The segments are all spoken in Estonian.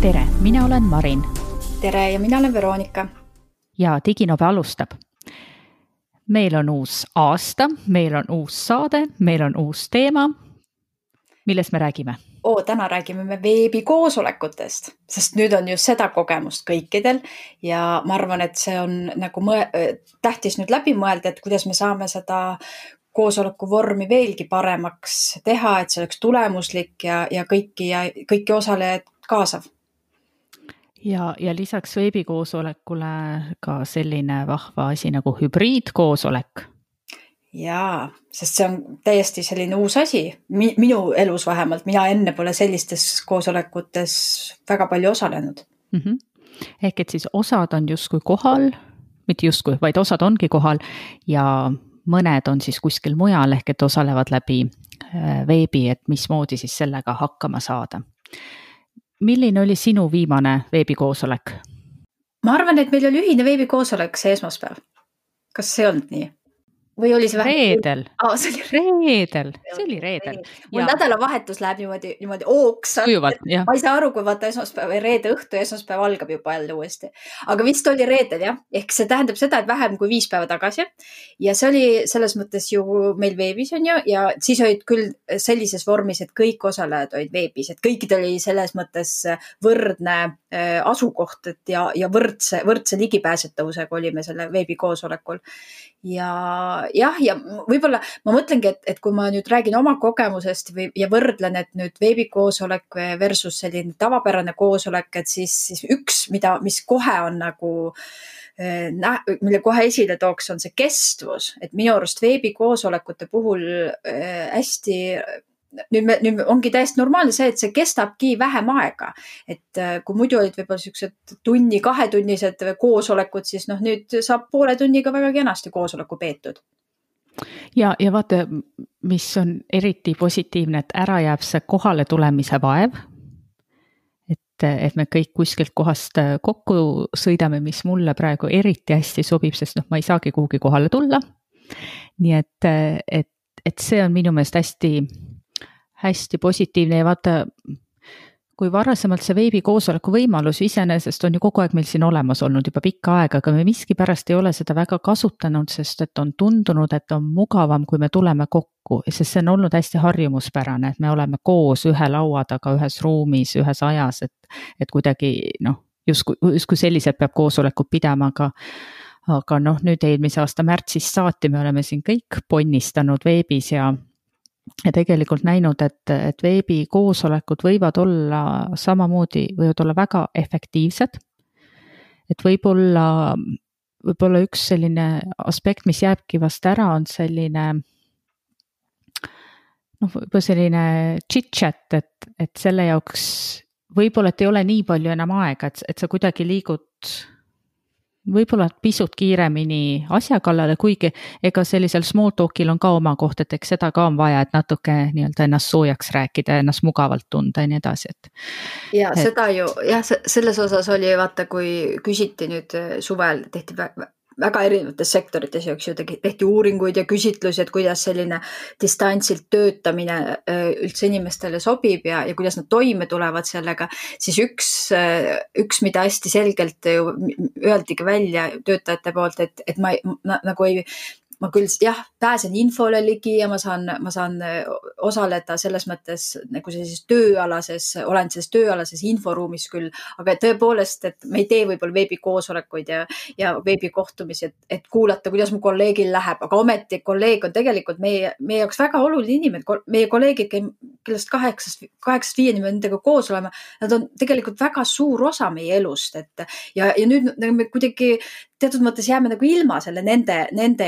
tere, mina olen Marin. tere ja mina olen Veronika. ja Diginobe alustab. meil on uus aasta, meil on uus saade, meil on uus teema. millest me räägime? oo, täna räägime me veebikoosolekutest, sest nüüd on ju seda kogemust kõikidel ja ma arvan, et see on nagu mõe-, tähtis nüüd läbi mõelda, et kuidas me saame seda koosoleku vormi veelgi paremaks teha, et see oleks tulemuslik ja, ja kõiki ja kõiki osalejaid kaasav ja, ja lisaks veebikoosolekule ka selline vahva asi nagu hübriidkoosolek. jaa, sest see on täiesti selline uus asi Mi, minu elus vähemalt, mina enne pole sellistes koosolekutes väga palju osalenud mm. -hmm. ehk et siis osad on justkui kohal, mitte justkui, vaid osad ongi kohal ja mõned on siis kuskil mujal ehk et osalevad läbi äh, veebi, et mismoodi siis sellega hakkama saada milline oli sinu viimane veebikoosolek? ma arvan, et meil oli ühine veebikoosolek see esmaspäev. kas see ei olnud nii? Või oli see vähemalt? reedel oh,. reedel, see oli reedel. mul nädalavahetus läheb niimoodi, niimoodi jah. ma ei saa aru, kui vaata esmaspäev reede õhtu ja esmaspäev algab juba jälle uuesti. aga vist oli reedel jah, ehk see tähendab seda, et vähem kui viis päeva tagasi. ja see oli selles mõttes ju meil veebis on ju ja siis olid küll sellises vormis, et kõik osalejad olid veebis, et kõikidel oli selles mõttes võrdne asukoht, et ja, ja võrdse, võrdse ligipääsetavusega olime selle veebikoosolekul ja jah, ja võib-olla ma mõtlengi, et, et kui ma nüüd räägin oma kogemusest või, ja võrdlen, et nüüd veebikoosolek versus selline tavapärane koosolek, et siis, siis üks, mida, mis kohe on nagu eh, mille kohe esile tooks, on see kestvus, et minu arust veebikoosolekute puhul äh, hästi nüüd me, nüüd ongi täiesti normaalne see, et see kestabki vähem aega. et äh, kui muidu olid võib-olla siuksed tunni, kahetunnised koosolekud, siis noh, nüüd saab poole tunniga väga kenasti koosoleku peetud. ja, ja vaata, mis on eriti positiivne, et ära jääb see kohale tulemise vaev. et, et me kõik kuskilt kohast kokku sõidame, mis mulle praegu eriti hästi sobib, sest noh, ma ei saagi kuhugi kohale tulla. nii et, et, et see on minu meelest hästi hästi positiivne ja vaata, kui varasemalt see veebikoosoleku võimalus iseenesest on ju kogu aeg meil siin olemas olnud juba pikka aega, aga me miskipärast ei ole seda väga kasutanud, sest et on tundunud, et on mugavam, kui me tuleme kokku, sest see on olnud hästi harjumuspärane, et me oleme koos ühe laua taga ühes ruumis, ühes ajas, et, et kuidagi noh, justkui, justkui selliselt peab koosolekut pidama, aga aga noh, nüüd eelmise aasta märtsist saati me oleme siin kõik ponnistanud veebis ja ja tegelikult näinud, et, et veebikoosolekud võivad olla samamoodi, võivad olla väga efektiivsed. et võib-olla, võib-olla üks selline aspekt, mis jääbki vast ära, on selline noh, võib-olla selline chit-chat, et, et selle jaoks võib-olla, et ei ole nii palju enam aega, et, et sa kuidagi liigud võib-olla pisut kiiremini asja kallale, kuigi ega sellisel small talk'il on ka oma koht, et eks seda ka on vaja, et natuke nii-öelda ennast soojaks rääkida, ennast mugavalt tunda ja nii edasi, et. ja et... seda ju jah, selles osas oli vaata, kui küsiti nüüd suvel tehti väga erinevates sektorites, eks ju, tehti uuringuid ja küsitlusi, et kuidas selline distantsilt töötamine äh, üldse inimestele sobib ja, ja kuidas nad toime tulevad sellega, siis üks, äh, üks, mida hästi selgelt ju öeldigi välja töötajate poolt, et, et ma, ma nagu ei ma küll jah, pääsen infole ligi ja ma saan, ma saan äh, osaleda selles mõttes nagu sellises tööalases, olen selles tööalases inforuumis küll, aga tõepoolest, et me ei tee võib-olla veebikoosolekuid ja, ja veebikohtumisi, et, et kuulata, kuidas mu kolleegil läheb, aga ometi kolleeg on tegelikult meie, meie jaoks väga oluline inimene, meie kolleegid, kellest kaheksast, kaheksast viieni me nendega koos oleme, nad on tegelikult väga suur osa meie elust, et ja, ja nüüd nagu me kuidagi teatud mõttes jääme nagu ilma selle nende, nende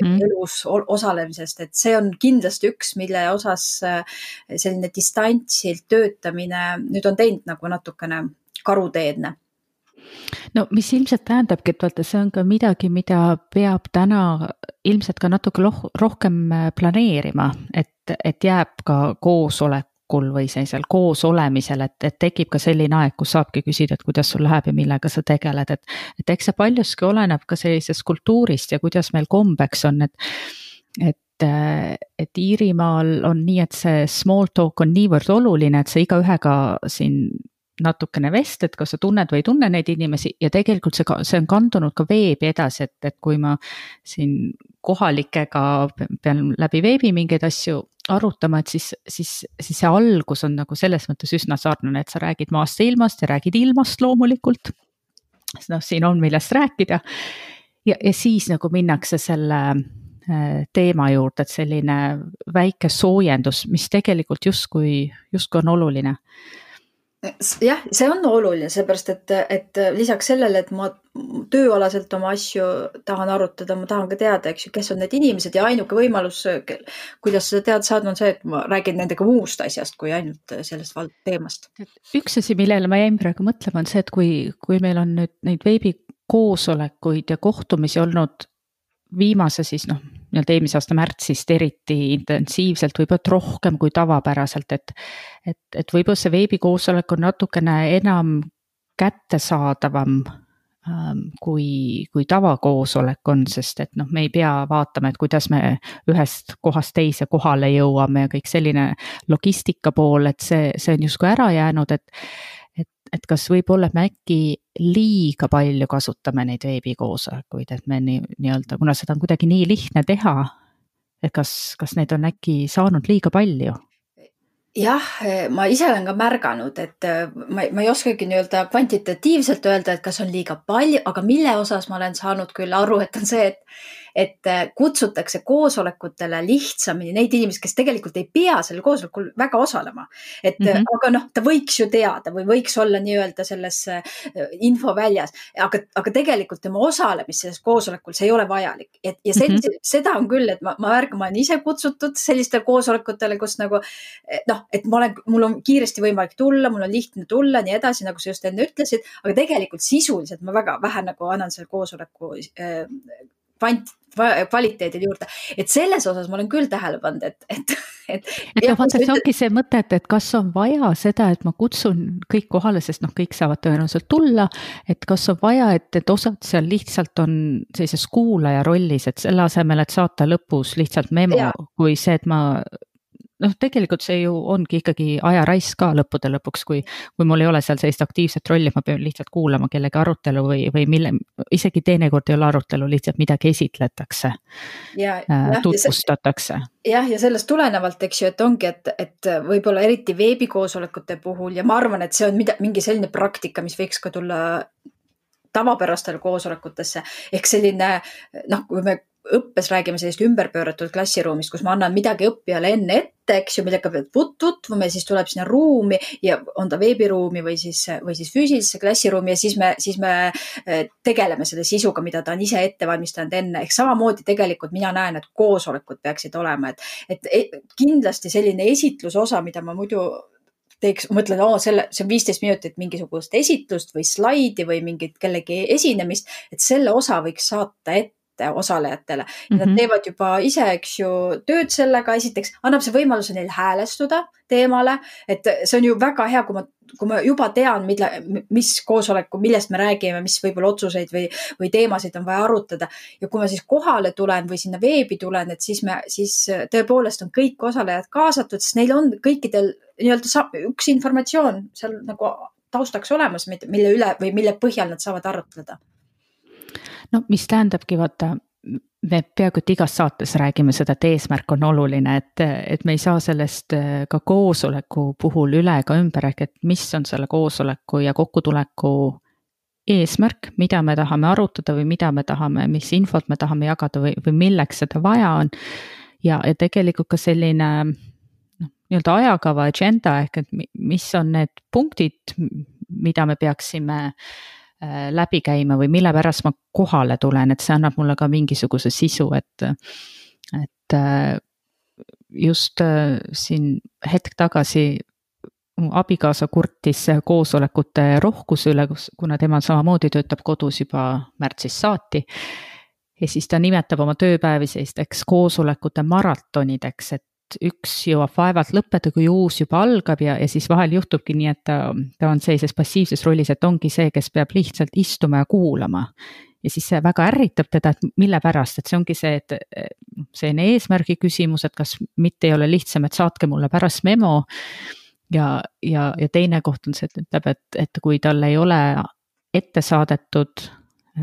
mm. elus osalemisest, et see on kindlasti üks, mille osas äh, selline distantsilt töötamine nüüd on teinud nagu natukene karuteedne no mis ilmselt tähendabki, et vaata, see on ka midagi, mida peab täna ilmselt ka natuke rohkem äh, planeerima, et, et jääb ka koosolek koosolekul või sellisel koosolemisel, et, et tekib ka selline aeg, kus saabki küsida, et kuidas sul läheb ja millega sa tegeled, et. et eks see paljuski oleneb ka sellisest kultuurist ja kuidas meil kombeks on, et, et et Iirimaal on nii, et see small talk on niivõrd oluline, et sa igaühega siin natukene vestled, kas sa tunned või ei tunne neid inimesi ja tegelikult see, see on kandunud ka veebi edasi, et, et kui ma siin kohalikega pean läbi veebi mingeid asju arutama, et siis, siis, siis see algus on nagu selles mõttes üsna sarnane, et sa räägid maast ja ilmast ja räägid ilmast loomulikult. noh, siin on millest rääkida. ja, ja siis nagu minnakse selle äh, teema juurde, et selline väike soojendus, mis tegelikult justkui, justkui on oluline jah, see on oluline, seepärast et, et lisaks sellele, et ma tööalaselt oma asju tahan arutada, ma tahan ka teada, eks ju, kes on need inimesed ja ainuke võimalus, kuidas seda teada saada, on see, et ma räägin nendega muust asjast kui ainult sellest teemast. üks asi, millele ma jäin praegu mõtlema, on see, et kui, kui meil on nüüd neid veebikoosolekuid ja kohtumisi olnud viimase siis noh, nii-öelda eelmise aasta märtsist eriti intensiivselt, võib-olla et rohkem kui tavapäraselt, et. et, et võib-olla see veebikoosolek on natukene enam kättesaadavam ähm, kui, kui tavakoosolek on, sest et noh, me ei pea vaatama, et kuidas me ühest kohast teise kohale jõuame ja kõik selline logistika pool, et see, see on justkui ära jäänud, et et kas võib-olla me äkki liiga palju kasutame neid veebikoosolekuid, et me nii, nii-öelda, kuna seda on kuidagi nii lihtne teha, et kas, kas neid on äkki saanud liiga palju? jah, ma ise olen ka märganud, et ma, ma ei oskagi nii-öelda kvantitatiivselt öelda, et kas on liiga palju, aga mille osas ma olen saanud küll aru, et on see, et et äh, kutsutakse koosolekutele lihtsamini neid inimesi, kes tegelikult ei pea sellel koosolekul väga osalema. et mm -hmm. aga noh, ta võiks ju teada või võiks olla nii-öelda selles äh, infoväljas, aga, aga tegelikult tema osalemist selles koosolekul, see ei ole vajalik. et ja sellise, mm -hmm. seda on küll, et ma, ma märkan, ma olen ise kutsutud sellistele koosolekutele, kus nagu noh, et ma olen, mul on kiiresti võimalik tulla, mul on lihtne tulla, nii edasi, nagu sa just enne ütlesid, aga tegelikult sisuliselt ma väga vähe nagu annan selle koosoleku äh, kvant, kvaliteedile juurde, et selles osas ma olen küll tähele pannud, et, et, et. et noh, vaata, see ongi see mõte, et, et kas on vaja seda, et ma kutsun kõik kohale, sest noh, kõik saavad tõenäoliselt tulla. et kas on vaja, et, et osad seal lihtsalt on sellises kuulaja rollis, et selle asemel, et saata lõpus lihtsalt memo, kui see, et ma noh, tegelikult see ju ongi ikkagi aja raisk ka lõppude lõpuks, kui, kui mul ei ole seal sellist aktiivset rolli, ma pean lihtsalt kuulama kellegi arutelu või, või mille, isegi teinekord ei ole arutelu, lihtsalt midagi esitletakse. Äh, tutvustatakse. jah, ja sellest tulenevalt, eks ju, et ongi, et, et võib-olla eriti veebikoosolekute puhul ja ma arvan, et see on mida, mingi selline praktika, mis võiks ka tulla tavapärastele koosolekutesse ehk selline noh, kui me õppes räägime sellist ümberpööratud klassiruumist, kus ma annan midagi õppijale enne ette, eks ju, millega peab tutvuma ja siis tuleb sinna ruumi ja on ta veebiruumi või siis, või siis füüsilisse klassiruumi ja siis me, siis me eh, tegeleme selle sisuga, mida ta on ise ette valmistanud enne. ehk samamoodi tegelikult mina näen, et koosolekud peaksid olema, et, et kindlasti selline esitlusosa, mida ma muidu teeks, mõtlen, oo, selle, see on viisteist minutit mingisugust esitlust või slaidi või mingit kellegi esinemist, et selle osa võiks saata ette osalejatele ja mm -hmm. nad mhm. teevad juba ise, eks ju, tööd sellega, esiteks annab see võimaluse neil häälestuda teemale, et see on ju väga hea, kui ma, kui ma juba tean, mille, mis koosoleku, millest me räägime, mis võib-olla otsuseid või, või teemasid on vaja arutada. ja kui ma siis kohale tulen või sinna veebi tulen, et siis me, siis tõepoolest on kõik osalejad kaasatud, sest neil on kõikidel nii-öelda üks informatsioon seal nagu taustaks olemas, mille üle või mille põhjal nad saavad arutleda no mis tähendabki, vaata, me peaaegu et igas saates räägime seda, et eesmärk on oluline, et, et me ei saa sellest äh, ka koosoleku puhul üle ega ümber, ehk et mis on selle koosoleku ja kokkutuleku eesmärk, mida me tahame arutada või mida me tahame, mis infot me tahame jagada või, või milleks seda vaja on. ja, ja tegelikult ka selline noh, nii-öelda ajakava agenda ehk et mis on need punktid, mida me peaksime Äh, läbi käima või mille pärast ma kohale tulen, et see annab mulle ka mingisuguse sisu, et, et äh, just äh, siin hetk tagasi mu abikaasa kurtis koosolekute rohkuse üle, kus, kuna tema samamoodi töötab kodus juba märtsist saati. ja siis ta nimetab oma tööpäevi sellisteks koosolekute maratonideks, et et üks jõuab vaevalt lõppeda, kui uus juba algab ja, ja siis vahel juhtubki nii, et ta, ta on sellises passiivses rollis, et ongi see, kes peab lihtsalt istuma ja kuulama. ja siis see väga ärritab teda, et mille pärast, et see ongi see, et selline eesmärgi küsimus, et kas mitte ei ole lihtsam, et saatke mulle pärast memo. ja, ja, ja teine koht on see, et ütleb, et, et kui tal ei ole ette saadetud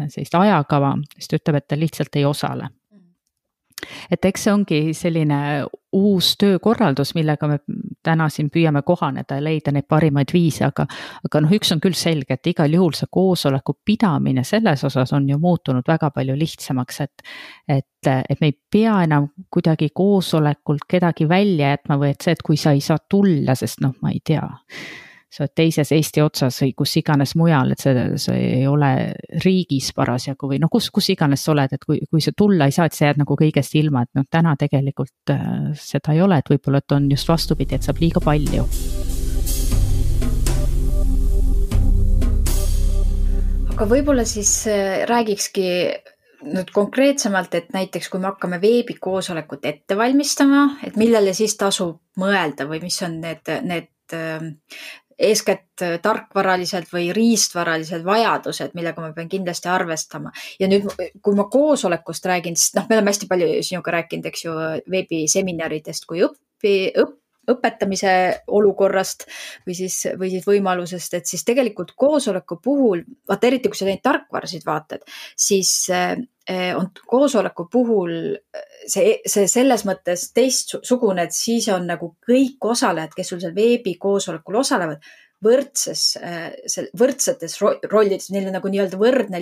sellist ajakava, siis ta ütleb, et ta lihtsalt ei osale et eks see ongi selline uus töökorraldus, millega me täna siin püüame kohaneda ja leida neid parimaid viise, aga, aga noh, üks on küll selge, et igal juhul see koosoleku pidamine selles osas on ju muutunud väga palju lihtsamaks, et, et, et me ei pea enam kuidagi koosolekult kedagi välja jätma või et see, et kui sa ei saa tulla, sest noh, ma ei tea sa oled teises Eesti otsas või kus iganes mujal, et see, see ei ole riigis parasjagu või noh, kus, kus iganes sa oled, et kui, kui sa tulla ei saa, et sa jääd nagu kõigest ilma, et noh, täna tegelikult äh, seda ei ole, et võib-olla, et on just vastupidi, et saab liiga palju. aga võib-olla siis äh, räägikski nüüd konkreetsemalt, et näiteks kui me hakkame veebikoosolekut ette valmistama, et millele siis tasub mõelda või mis on need, need äh, eeskätt äh, tarkvaralised või riistvaralised vajadused, millega ma pean kindlasti arvestama. ja nüüd, kui ma koosolekust räägin, siis noh, me oleme hästi palju sinuga rääkinud, eks ju, veebiseminaridest kui õppi, õpp, õpetamise olukorrast või siis, või siis võimalusest, et siis tegelikult koosoleku puhul, vaata eriti kui sa neid tarkvarasid vaatad, siis äh, on koosoleku puhul see, see selles mõttes teistsugune, et siis on nagu kõik osalejad, kes sul seal veebikoosolekul osalevad, võrdses, äh, võrdsetes rollides, neil on nagu nii-öelda võrdne,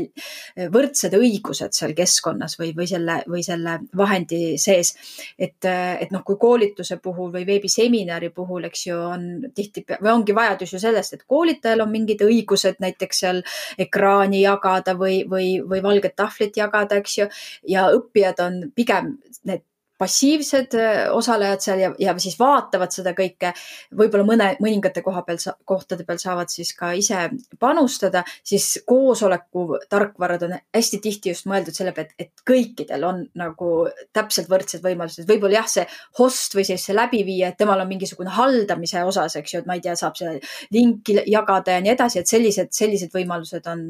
võrdsed õigused seal keskkonnas või, või selle, või selle vahendi sees. et, et noh, kui koolituse puhul või veebiseminari puhul, eks ju, on tihti või ongi vajadus ju sellest, et koolitajal on mingid õigused näiteks seal ekraani jagada või, või, või valget tahvlit jagada, eks ju. ja õppijad on pigem need passiivsed äh, osalejad seal ja, ja siis vaatavad seda kõike. võib-olla mõne, mõningate koha peal, kohtade peal saavad siis ka ise panustada, siis koosoleku tarkvarad on hästi tihti just mõeldud selle peale, et, kõikidel on nagu täpselt võrdsed võimalused. võib-olla jah, see host või siis see läbiviija, et temal on mingisugune haldamise osas, eks ju, et ma ei tea, saab seda linki jagada ja nii edasi, et sellised, sellised võimalused on,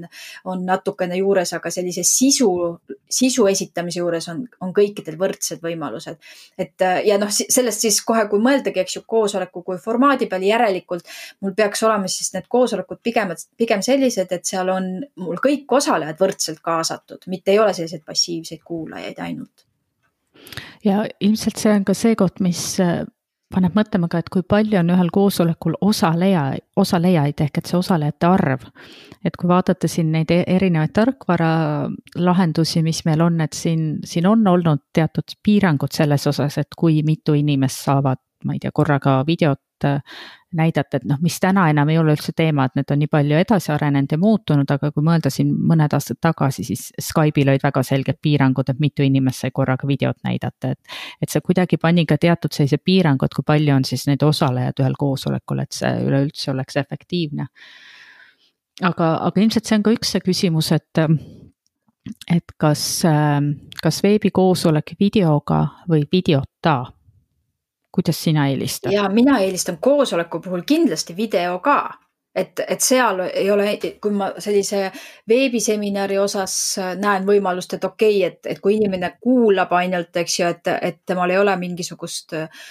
on natukene juures, aga sellise sisu, sisu esitamise juures on, on kõikidel võrdsed võimalused võimalused. et äh, ja noh, sellest siis kohe, kui mõeldagi, eks ju, koosoleku kui formaadi peale, järelikult mul peaks olema siis need koosolekud pigem, pigem sellised, et seal on mul kõik osalejad võrdselt kaasatud, mitte ei ole selliseid passiivseid kuulajaid ainult. ja ilmselt see on ka see koht, mis äh, paneb mõtlema ka, et kui palju on ühel koosolekul osaleja, osalejaid ehk et see osalejate arv. et kui vaadata siin neid e-, erinevaid tarkvaralahendusi, mis meil on, et siin, siin on olnud teatud piirangud selles osas, et kui mitu inimest saavad, ma ei tea, korraga videot näidata, et noh, mis täna enam ei ole üldse teema, et need on nii palju edasi arenenud ja muutunud, aga kui mõelda siin mõned aastad tagasi, siis Skype'il olid väga selged piirangud, et mitu inimest sai korraga videot näidata, et. et see kuidagi pani ka teatud sellise piirangu, et kui palju on siis neid osalejaid ühel koosolekul, et see üleüldse oleks efektiivne. aga, aga ilmselt see on ka üks see küsimus, et et kas, kas veebikoosolek videoga või videota kuidas sina eelistad? ja mina eelistan koosoleku puhul kindlasti video ka, et, et seal ei ole, kui ma sellise veebiseminari osas näen võimalust, et okei okay,, et, et kui inimene kuulab ainult, eks ju, et, et temal ei ole mingisugust äh,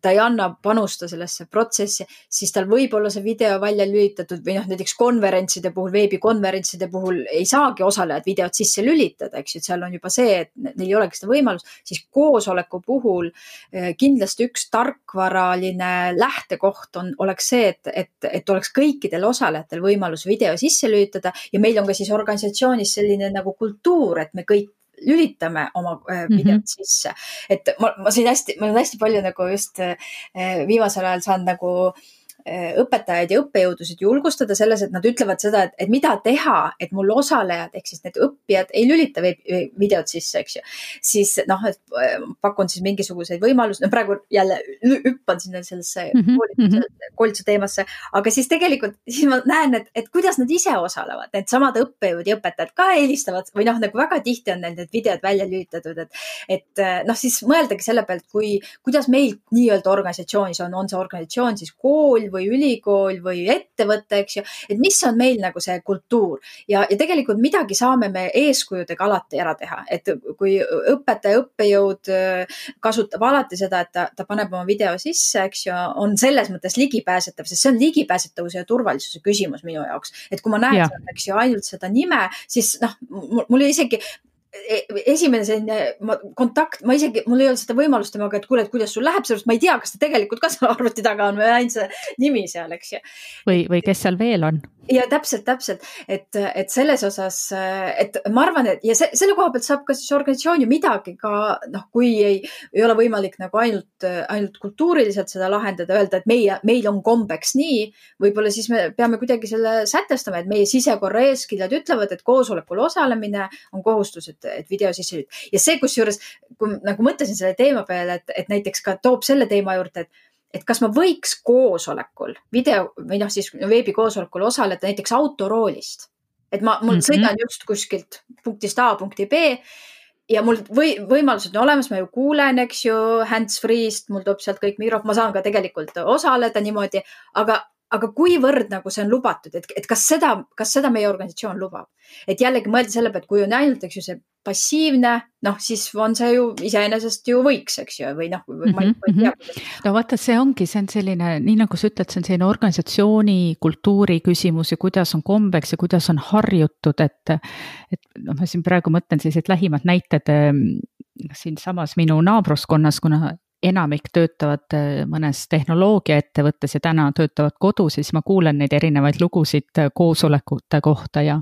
ta ei anna panusta sellesse protsessi, siis tal võib olla see video välja lülitatud või noh, näiteks konverentside puhul, veebikonverentside puhul ei saagi osalejad videot sisse lülitada, eks ju, et seal on juba see, et neil ei olegi seda võimalust, siis koosoleku puhul äh, kindlasti üks tarkvaraline lähtekoht on, oleks see, et, et, et oleks kõikidel osalejatel võimalus video sisse lülitada ja meil on ka siis organisatsioonis selline nagu kultuur, et me kõik lülitame oma äh, videot mm -hmm. sisse. et ma, ma siin hästi, ma olen hästi palju nagu just äh, viimasel ajal saanud nagu Äh, õpetajaid ja õppejõudusid julgustada selles, et nad ütlevad seda, et, et mida teha, et mul osalejad ehk siis need õppijad ei lülita videot sisse, eks ju. siis noh, et äh, pakun siis mingisuguseid võimalusi, no praegu jälle hüppan sinna sellesse mm -hmm. koolituse, koolituse teemasse, aga siis tegelikult siis ma näen, et, et kuidas nad ise osalevad, needsamad õppejõud ja õpetajad ka eelistavad või noh, nagu väga tihti on neil need videod välja lülitatud, et, et äh, noh, siis mõeldagi selle pealt, kui, kuidas meil nii-öelda organisatsioonis on, on see organisatsioon siis kool või ülikool või ettevõte, eks ju. et mis on meil nagu see kultuur ja, ja tegelikult midagi saame me eeskujudega alati ära teha, et kui õpetaja, õppejõud äh, kasutab alati seda, et ta, ta paneb oma video sisse, eks ju, on selles mõttes ligipääsetav, sest see on ligipääsetavuse ja turvalisuse küsimus minu jaoks. et kui ma näen, eks ju, ainult seda nime, siis noh, mul isegi esimene selline ma, kontakt, ma isegi, mul ei olnud seda võimalust temaga, et kuule, et kuidas sul läheb, sellepärast ma ei tea, kas ta tegelikult ka seal arvuti taga on või ainult see nimi seal, eks ju. või, või kes seal veel on ja täpselt, täpselt, et, et selles osas, et ma arvan, et ja se, selle koha pealt saab ka siis organisatsioon ju midagi ka noh, kui ei, ei ole võimalik nagu ainult, ainult kultuuriliselt seda lahendada, öelda, et meie, meil on kombeks nii, võib-olla siis me peame kuidagi selle sätestama, et meie sisekorra eeskirjad ütlevad, et koosolekul osalemine on kohustus, et, et video sisse lülitada ja see, kusjuures kui nagu mõtlesin selle teema peale, et, et näiteks ka toob selle teema juurde, et et kas ma võiks koosolekul, video või noh, siis veebikoosolekul osaleda näiteks autoroolist. et ma, mul mm -hmm. sõidan just kuskilt punktist A punkti B ja mul või võimalused on olemas, ma ju kuulen, eks ju, hands-free'st, mul tuleb sealt kõik mikrofon, ma saan ka tegelikult osaleda niimoodi, aga, aga kuivõrd nagu see on lubatud, et, et kas seda, kas seda meie organisatsioon lubab? et jällegi mõelda selle peale, et kui on ainult, eks ju, see passiivne, noh, siis on see ju iseenesest ju võiks, eks ju, või noh, ma ei mhm, tea. Mhm. no vaata, see ongi, see on selline, nii nagu sa ütled, see on selline organisatsiooni kultuuri küsimus ja kuidas on kombeks ja kuidas on harjutud, et. et noh, ma siin praegu mõtlen sellised lähimad näited ehm, siinsamas minu naabruskonnas, kuna enamik töötavad eh, mõnes tehnoloogiaettevõttes ja täna töötavad kodus, siis ma kuulen neid erinevaid lugusid eh, koosolekute kohta ja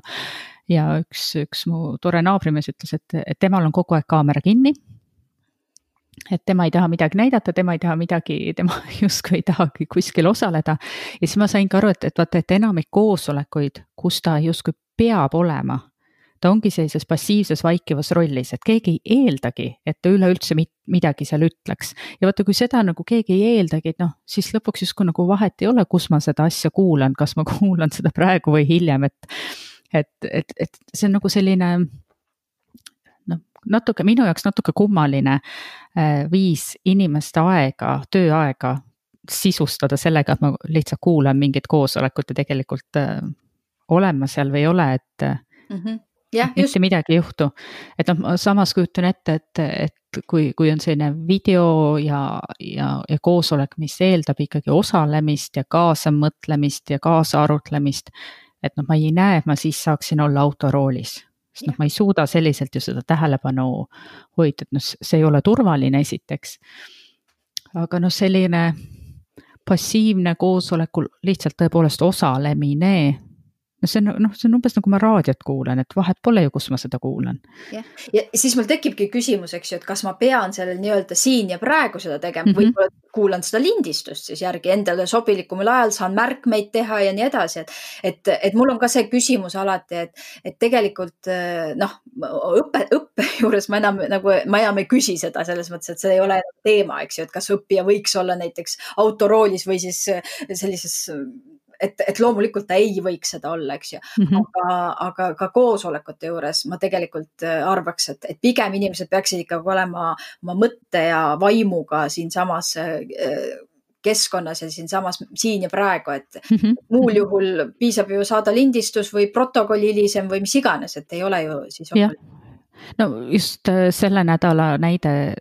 ja üks, üks mu tore naabrimees ütles, et, et temal on kogu aeg kaamera kinni. et tema ei taha midagi näidata, tema ei taha midagi, tema justkui ei tahagi kuskil osaleda. ja siis ma sain ka aru, et, et vaata, et enamik koosolekuid, kus ta justkui peab olema, ta ongi sellises passiivses vaikivas rollis, et keegi ei eeldagi, et ta üleüldse midagi seal ütleks. ja vaata, kui seda nagu keegi ei eeldagi, et noh, siis lõpuks justkui nagu vahet ei ole, kus ma seda asja kuulan, kas ma kuulan seda praegu või hiljem, et et, et, et see on nagu selline noh, natuke minu jaoks natuke kummaline äh, viis inimeste aega, tööaega sisustada sellega, et ma lihtsalt kuulan mingit koosolekut ja tegelikult äh, olen ma seal või ei ole, et mm. -hmm mitte midagi ei juhtu. et noh, ma samas kujutan ette, et, et kui, kui on selline video ja, ja, ja koosolek, mis eeldab ikkagi osalemist ja kaasamõtlemist ja kaasarutlemist, et noh, ma ei näe, et ma siis saaksin olla autoroolis, sest noh, ma ei suuda selliselt ju seda tähelepanu hoida, et noh, see ei ole turvaline, esiteks. aga noh, selline passiivne koosolekul lihtsalt tõepoolest osalemine see on noh, see on umbes nagu ma raadiot kuulan, et vahet pole ju, kus ma seda kuulan. jah, ja siis mul tekibki küsimus, eks ju, et kas ma pean sellel nii-öelda siin ja praegu seda tegema mm -hmm. või kuulan seda lindistust siis järgi endale sobilikumal ajal, saan märkmeid teha ja nii edasi, et, et, et mul on ka see küsimus alati, et, et tegelikult noh, õppe, õppe juures ma enam nagu, ma enam ei küsi seda selles mõttes, et see ei ole teema, eks ju, et kas õppija võiks olla näiteks autoroolis või siis sellises et, et loomulikult ta ei võiks seda olla, eks ju mm. -hmm. aga, aga ka koosolekute juures ma tegelikult äh, arvaks, et, et pigem inimesed peaksid ikkagi olema oma mõtte ja vaimuga siinsamas äh, keskkonnas ja siinsamas siin ja praegu, et mm -hmm. muul juhul piisab ju saada lindistus või protokoll hilisem või mis iganes, et ei ole ju siis. no just äh, selle nädala näide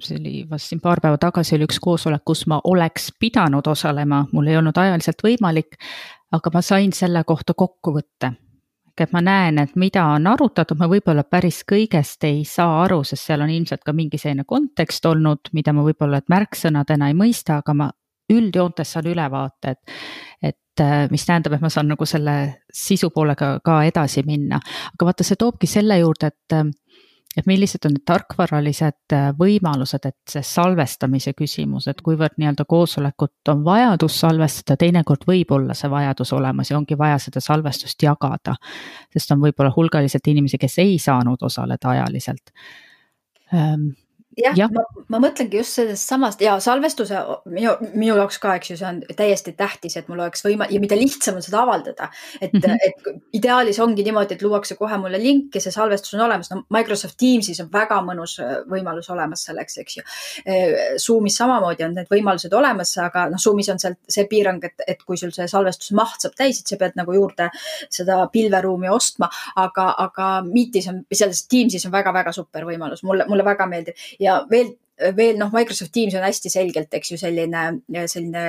see oli vast siin paar päeva tagasi oli üks koosolek, kus ma oleks pidanud osalema, mul ei olnud ajaliselt võimalik. aga ma sain selle kohta kokkuvõtte. et ma näen, et mida on arutatud, ma võib-olla päris kõigest ei saa aru, sest seal on ilmselt ka mingi selline kontekst olnud, mida ma võib-olla märksõnadena ei mõista, aga ma üldjoontes saan ülevaate, et, et äh, mis tähendab, et ma saan nagu selle sisu poolega ka edasi minna. aga vaata, see toobki selle juurde, et äh, et millised on need tarkvaralised äh, võimalused, et see salvestamise küsimus, et kuivõrd nii-öelda koosolekut on vajadus salvestada, teinekord võib olla see vajadus olemas ja ongi vaja seda salvestust jagada. sest on võib-olla hulgaliselt inimesi, kes ei saanud osaleda ajaliselt. Jah ja., ma, ma mõtlengi just sellest samast ja salvestuse minu, minu jaoks ka, eks ju, see on täiesti tähtis, et mul oleks võimalik ja mida lihtsam on seda avaldada. et mm, -hmm. et ideaalis ongi niimoodi, et luuakse kohe mulle link ja see salvestus on olemas. no Microsoft Teamsis on väga mõnus äh, võimalus olemas selleks, eks ju. Äh, Zoom'is samamoodi on need võimalused olemas, aga noh, Zoom'is on seal see piirang, et, et kui sul see salvestuse maht saab täis, et sa pead nagu juurde seda pilveruumi ostma, aga, aga Meetis on, selles Teamsis on väga-väga super võimalus, mulle, mulle väga meeldib ja veel veel noh, Microsoft Teams on hästi selgelt, eks ju, selline, selline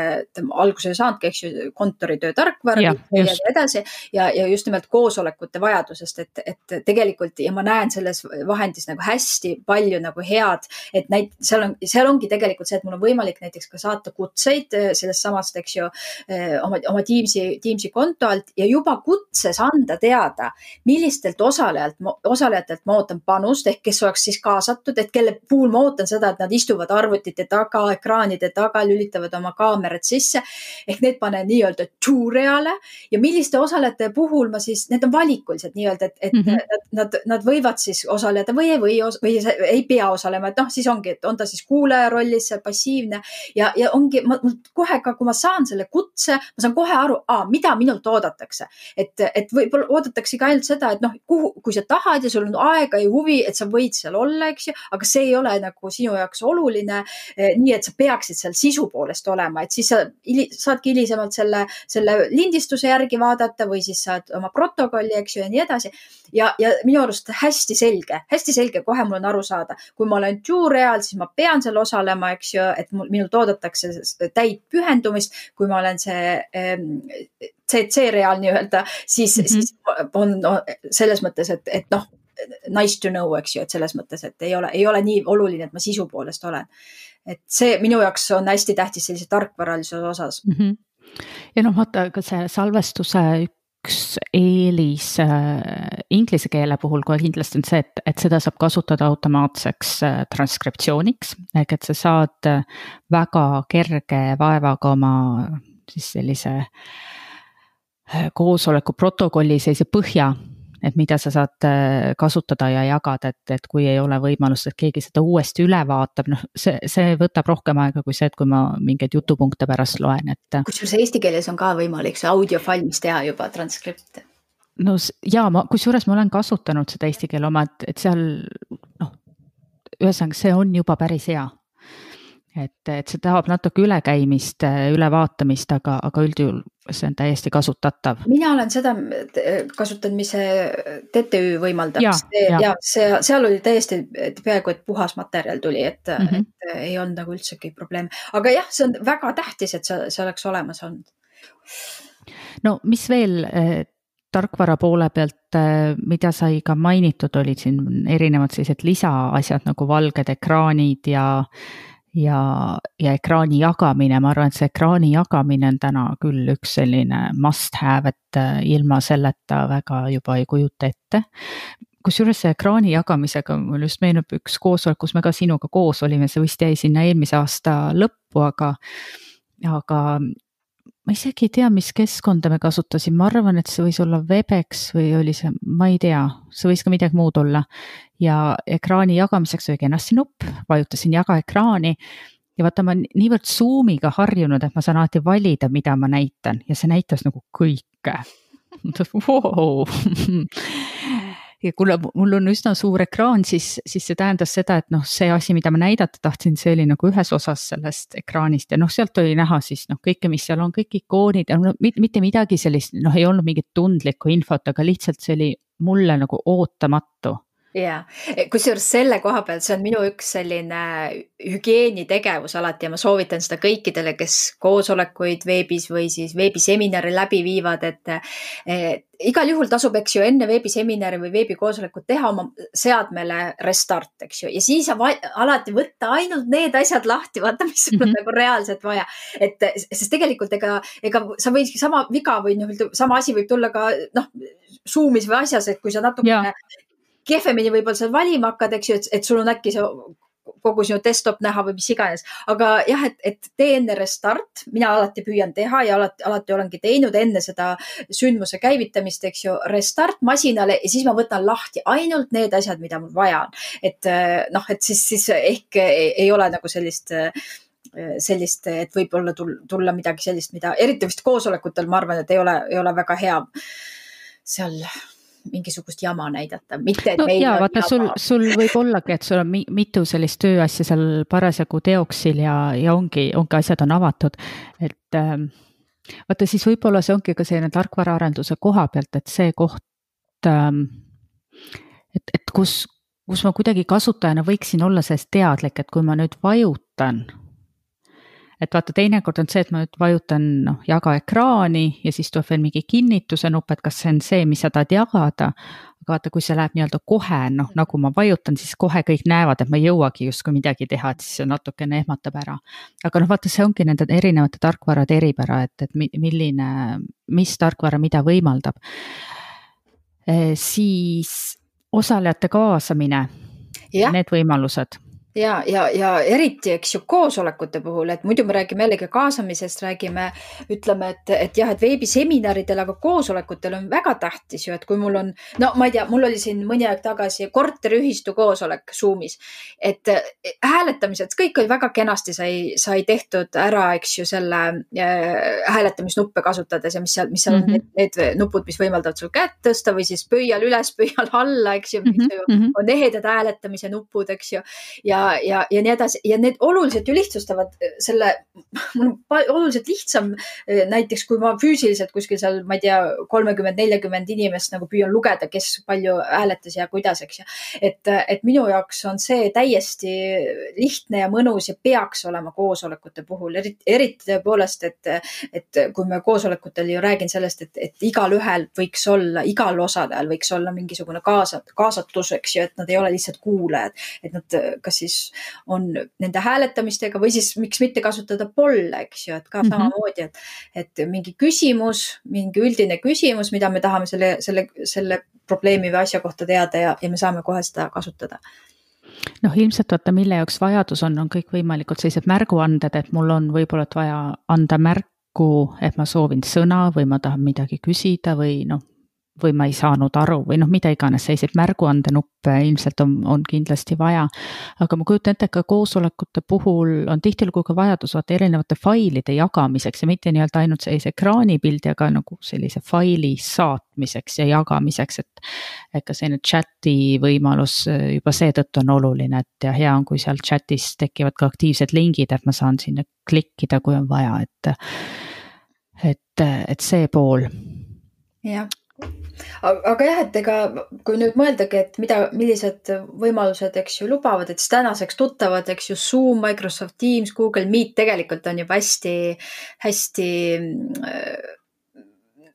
alguse saanudki, eks ju, kontoritöö tarkvara ja, nii edasi ja, ja just nimelt koosolekute vajadusest, et, et tegelikult ja ma näen selles vahendis nagu hästi palju nagu head, et näit-, seal on, seal ongi tegelikult see, et mul on võimalik näiteks ka saata kutseid eh, sellest samast, eks ju, oma, oma Teamsi, Teamsi konto alt ja juba kutses anda teada, millistelt osalejalt, osalejatelt ma ootan panust ehk kes oleks siis kaasatud, et kelle puhul ma ootan seda, et nad istuvad arvutite taga, ekraanide taga, lülitavad oma kaamerad sisse. ehk need panen nii-öelda to-reale ja milliste osalejate puhul ma siis, need on valikulised nii-öelda, et, et mm -hmm. nad, nad, nad võivad siis osaleda või ei või või ei pea osalema, et noh, siis ongi, et on ta siis kuulaja rollis, passiivne ja, ja ongi ma, kohe ka, kui ma saan selle kutse, ma saan kohe aru, mida minult oodatakse. et, et võib-olla oodataksegi ainult seda, et noh, kuhu, kui sa tahad ja sul on aega ja huvi, et sa võid seal olla, eks ju, aga see ei ole nagu sinu jaoks jaoks oluline. Eh, nii et sa peaksid seal sisu poolest olema, et siis sa saadki hilisemalt selle, selle lindistuse järgi vaadata või siis saad oma protokolli, eks ju, ja nii edasi. ja, ja minu arust hästi selge, hästi selge, kohe mul on aru saada, kui ma olen juureal, siis ma pean seal osalema, eks ju, et mul, minult oodatakse täit pühendumist, kui ma olen see CC real nii-öelda, siis mm, -hmm. siis on no, selles mõttes, et, et noh nice to know, eks ju, et selles mõttes, et ei ole, ei ole nii oluline, et ma sisu poolest olen. et see minu jaoks on hästi tähtis sellise tarkvaralisuse osas mm. -hmm. ja noh, vaata ka see salvestuse üks eelis äh, inglise keele puhul kohe kindlasti on see, et, et seda saab kasutada automaatseks äh, transkriptsiooniks ehk et sa saad äh, väga kerge vaevaga oma siis sellise äh, koosoleku protokolli sellise põhja et mida sa saad äh, kasutada ja jagada, et, et kui ei ole võimalust, et keegi seda uuesti üle vaatab, noh, see, see võtab rohkem aega kui see, et kui ma mingeid jutupunkte pärast loen, et. kusjuures eesti keeles on ka võimalik see audio valmis teha juba transkript. no ja ma, kusjuures ma olen kasutanud seda eesti keele oma, et, et seal noh, ühesõnaga, see on juba päris hea et, et see tahab natuke ülekäimist, ülevaatamist, aga, aga üldjuhul see on täiesti kasutatav. mina olen seda kasutanud, mis see TTÜ võimaldab. ja, ja. ja see, seal oli täiesti peaaegu et puhas materjal tuli, et mm, -hmm. et ei olnud nagu üldsegi probleeme, aga jah, see on väga tähtis, et see, see oleks olemas olnud. no mis veel eh, tarkvara poole pealt, eh, mida sai ka mainitud, olid siin erinevad sellised lisaasjad nagu valged ekraanid ja ja, ja ekraani jagamine, ma arvan, et see ekraani jagamine on täna küll üks selline must have, et äh, ilma selleta väga juba ei kujuta ette. Kusjuures see ekraani jagamisega mul just meenub üks koosolek, kus me ka sinuga koos olime, see vist jäi sinna eelmise aasta lõppu, aga, aga ma isegi ei tea, mis keskkonda me kasutasime, ma arvan, et see võis olla Webex või oli see, ma ei tea, see võis ka midagi muud olla. ja ekraani jagamiseks oli kenasti nupp, vajutasin jaga ekraani. Ja vaata, ma niivõrd Zoom'iga harjunud, et ma saan alati valida, mida ma näitan. Ja see näitas nagu kõike. Wow ja kuna mul on üsna suur ekraan, siis, siis see tähendas seda, et noh, see asi, mida ma näidata tahtsin, see oli nagu ühes osas sellest ekraanist ja noh, sealt oli näha siis noh, kõike, mis seal on, kõik ikoonid ja no mitte midagi sellist, noh, ei olnud mingit tundlikku infot, aga lihtsalt see oli mulle nagu ootamatu ja, kusjuures selle koha pealt, see on minu üks selline hügieenitegevus alati ja ma soovitan seda kõikidele, kes koosolekuid veebis või siis veebiseminare läbi viivad, et eh, igal juhul tasub, eks ju, enne veebiseminari või veebikoosolekut teha oma seadmele restart, eks ju, ja siis alati võtta ainult need asjad lahti, vaata, mis sul on mm -hmm. nagu reaalselt vaja. et sest tegelikult ega, ega sa võidki sama viga või noh, sama asi võib tulla ka noh, Zoom'is või asjas, et kui sa natukene kehvemini võib-olla seal valima hakkad, eks ju, et, et sul on äkki see kogu sinu desktop näha või mis iganes. aga jah, et, et tee enne restart, mina alati püüan teha ja alati, alati olengi teinud enne seda sündmuse käivitamist, eks ju, restart masinale ja siis ma võtan lahti ainult need asjad, mida mul vaja on. et noh, et siis, siis ehk ei, ole nagu sellist sellist, et võib-olla tulla midagi sellist, mida eriti vist koosolekutel, ma arvan, et ei ole, ei ole väga hea seal mingisugust jama näidata, mitte et no, meil jaa, vaata sul, sul võib ollagi, et sul on mi mitu sellist tööasja seal parasjagu teoksil ja, ja ongi, ongi asjad on avatud, et ähm, vaata siis võib-olla see ongi ka selline tarkvaraarenduse koha pealt, et see koht ähm,, et, et kus, kus ma kuidagi kasutajana võiksin olla sellest teadlik, et kui ma nüüd vajutan et vaata, teinekord on see, et ma nüüd vajutan noh, jaga ekraani ja siis tuleb veel mingi kinnituse nupp, et kas see on see, mis sa tahad jagada. aga vaata, kui see läheb nii-öelda kohe, noh nagu ma vajutan, siis kohe kõik näevad, et ma ei jõuagi justkui midagi teha, et siis see natukene ehmatab ära. aga noh, vaata, see ongi nende erinevate tarkvarade eripära, et, et milline, mis tarkvara mida võimaldab e,. siis osalejate kaasamine, need võimalused ja, ja, ja eriti, eks ju, koosolekute puhul, et muidu me räägime jällegi kaasamisest, räägime, ütleme, et, et jah, et veebiseminaridel, aga koosolekutel on väga tähtis ju, et kui mul on, no ma ei tea, mul oli siin mõni aeg tagasi korteriühistu koosolek Zoomis, et hääletamised, kõik oli väga kenasti sai, sai tehtud ära, eks ju, selle äh, hääletamisnuppe kasutades ja mis seal, mis seal mm -hmm. on mhm. need, need nupud, mis võimaldavad sul kätt tõsta või siis pöial üles, pöial alla, eks ju mm, -hmm. on ehedad hääletamise nupud, eks ju ja ja, ja nii edasi. Ja need oluliselt ju lihtsustavad äh, selle, mul on oluliselt lihtsam äh, näiteks, kui ma füüsiliselt kuskil seal, ma ei tea, kolmekümmend, neljakümmend inimest nagu püüan lugeda, kes palju hääletas ja kuidas, eks ju. et, et minu jaoks on see täiesti lihtne ja mõnus ja peaks olema koosolekute puhul, eriti, eriti tõepoolest, et, et kui me koosolekutel ju räägin sellest, et, et igalühel võiks olla, igal osalejal võiks olla mingisugune kaasa, kaasatus, eks ju, et nad ei ole lihtsalt kuulajad, et nad kas siis siis on nende hääletamistega või siis miks mitte kasutada polle, eks ju, et ka mm -hmm. samamoodi, et, et mingi küsimus, mingi üldine küsimus, mida me tahame selle, selle, selle probleemi või asja kohta teada ja, ja me saame kohe seda kasutada noh, ilmselt vaata, mille jaoks vajadus on, on kõikvõimalikud sellised märguanded, et mul on võib-olla vaja anda märku, et ma soovin sõna või ma tahan midagi küsida või noh, või ma ei saanud aru või noh, mida iganes, selliseid märguandenuppe ilmselt on, on kindlasti vaja. aga ma kujutan ette, ka koosolekute puhul on tihtilugu ka vajadus vaata erinevate failide jagamiseks ja mitte nii-öelda ainult sellise ekraanipildi, aga nagu sellise faili saatmiseks ja jagamiseks, et. et ka selline chat'i võimalus juba seetõttu on oluline, et ja hea on, kui seal chat'is tekivad ka aktiivsed lingid, et ma saan sinna klikkida, kui on vaja, et. et, et see pool. jah aga jah, et ega kui nüüd mõeldagi, et mida, millised võimalused, eks ju, lubavad, et siis tänaseks tuttavad, eks ju, Zoom, Microsoft Teams, Google Meet tegelikult on juba hästi, hästi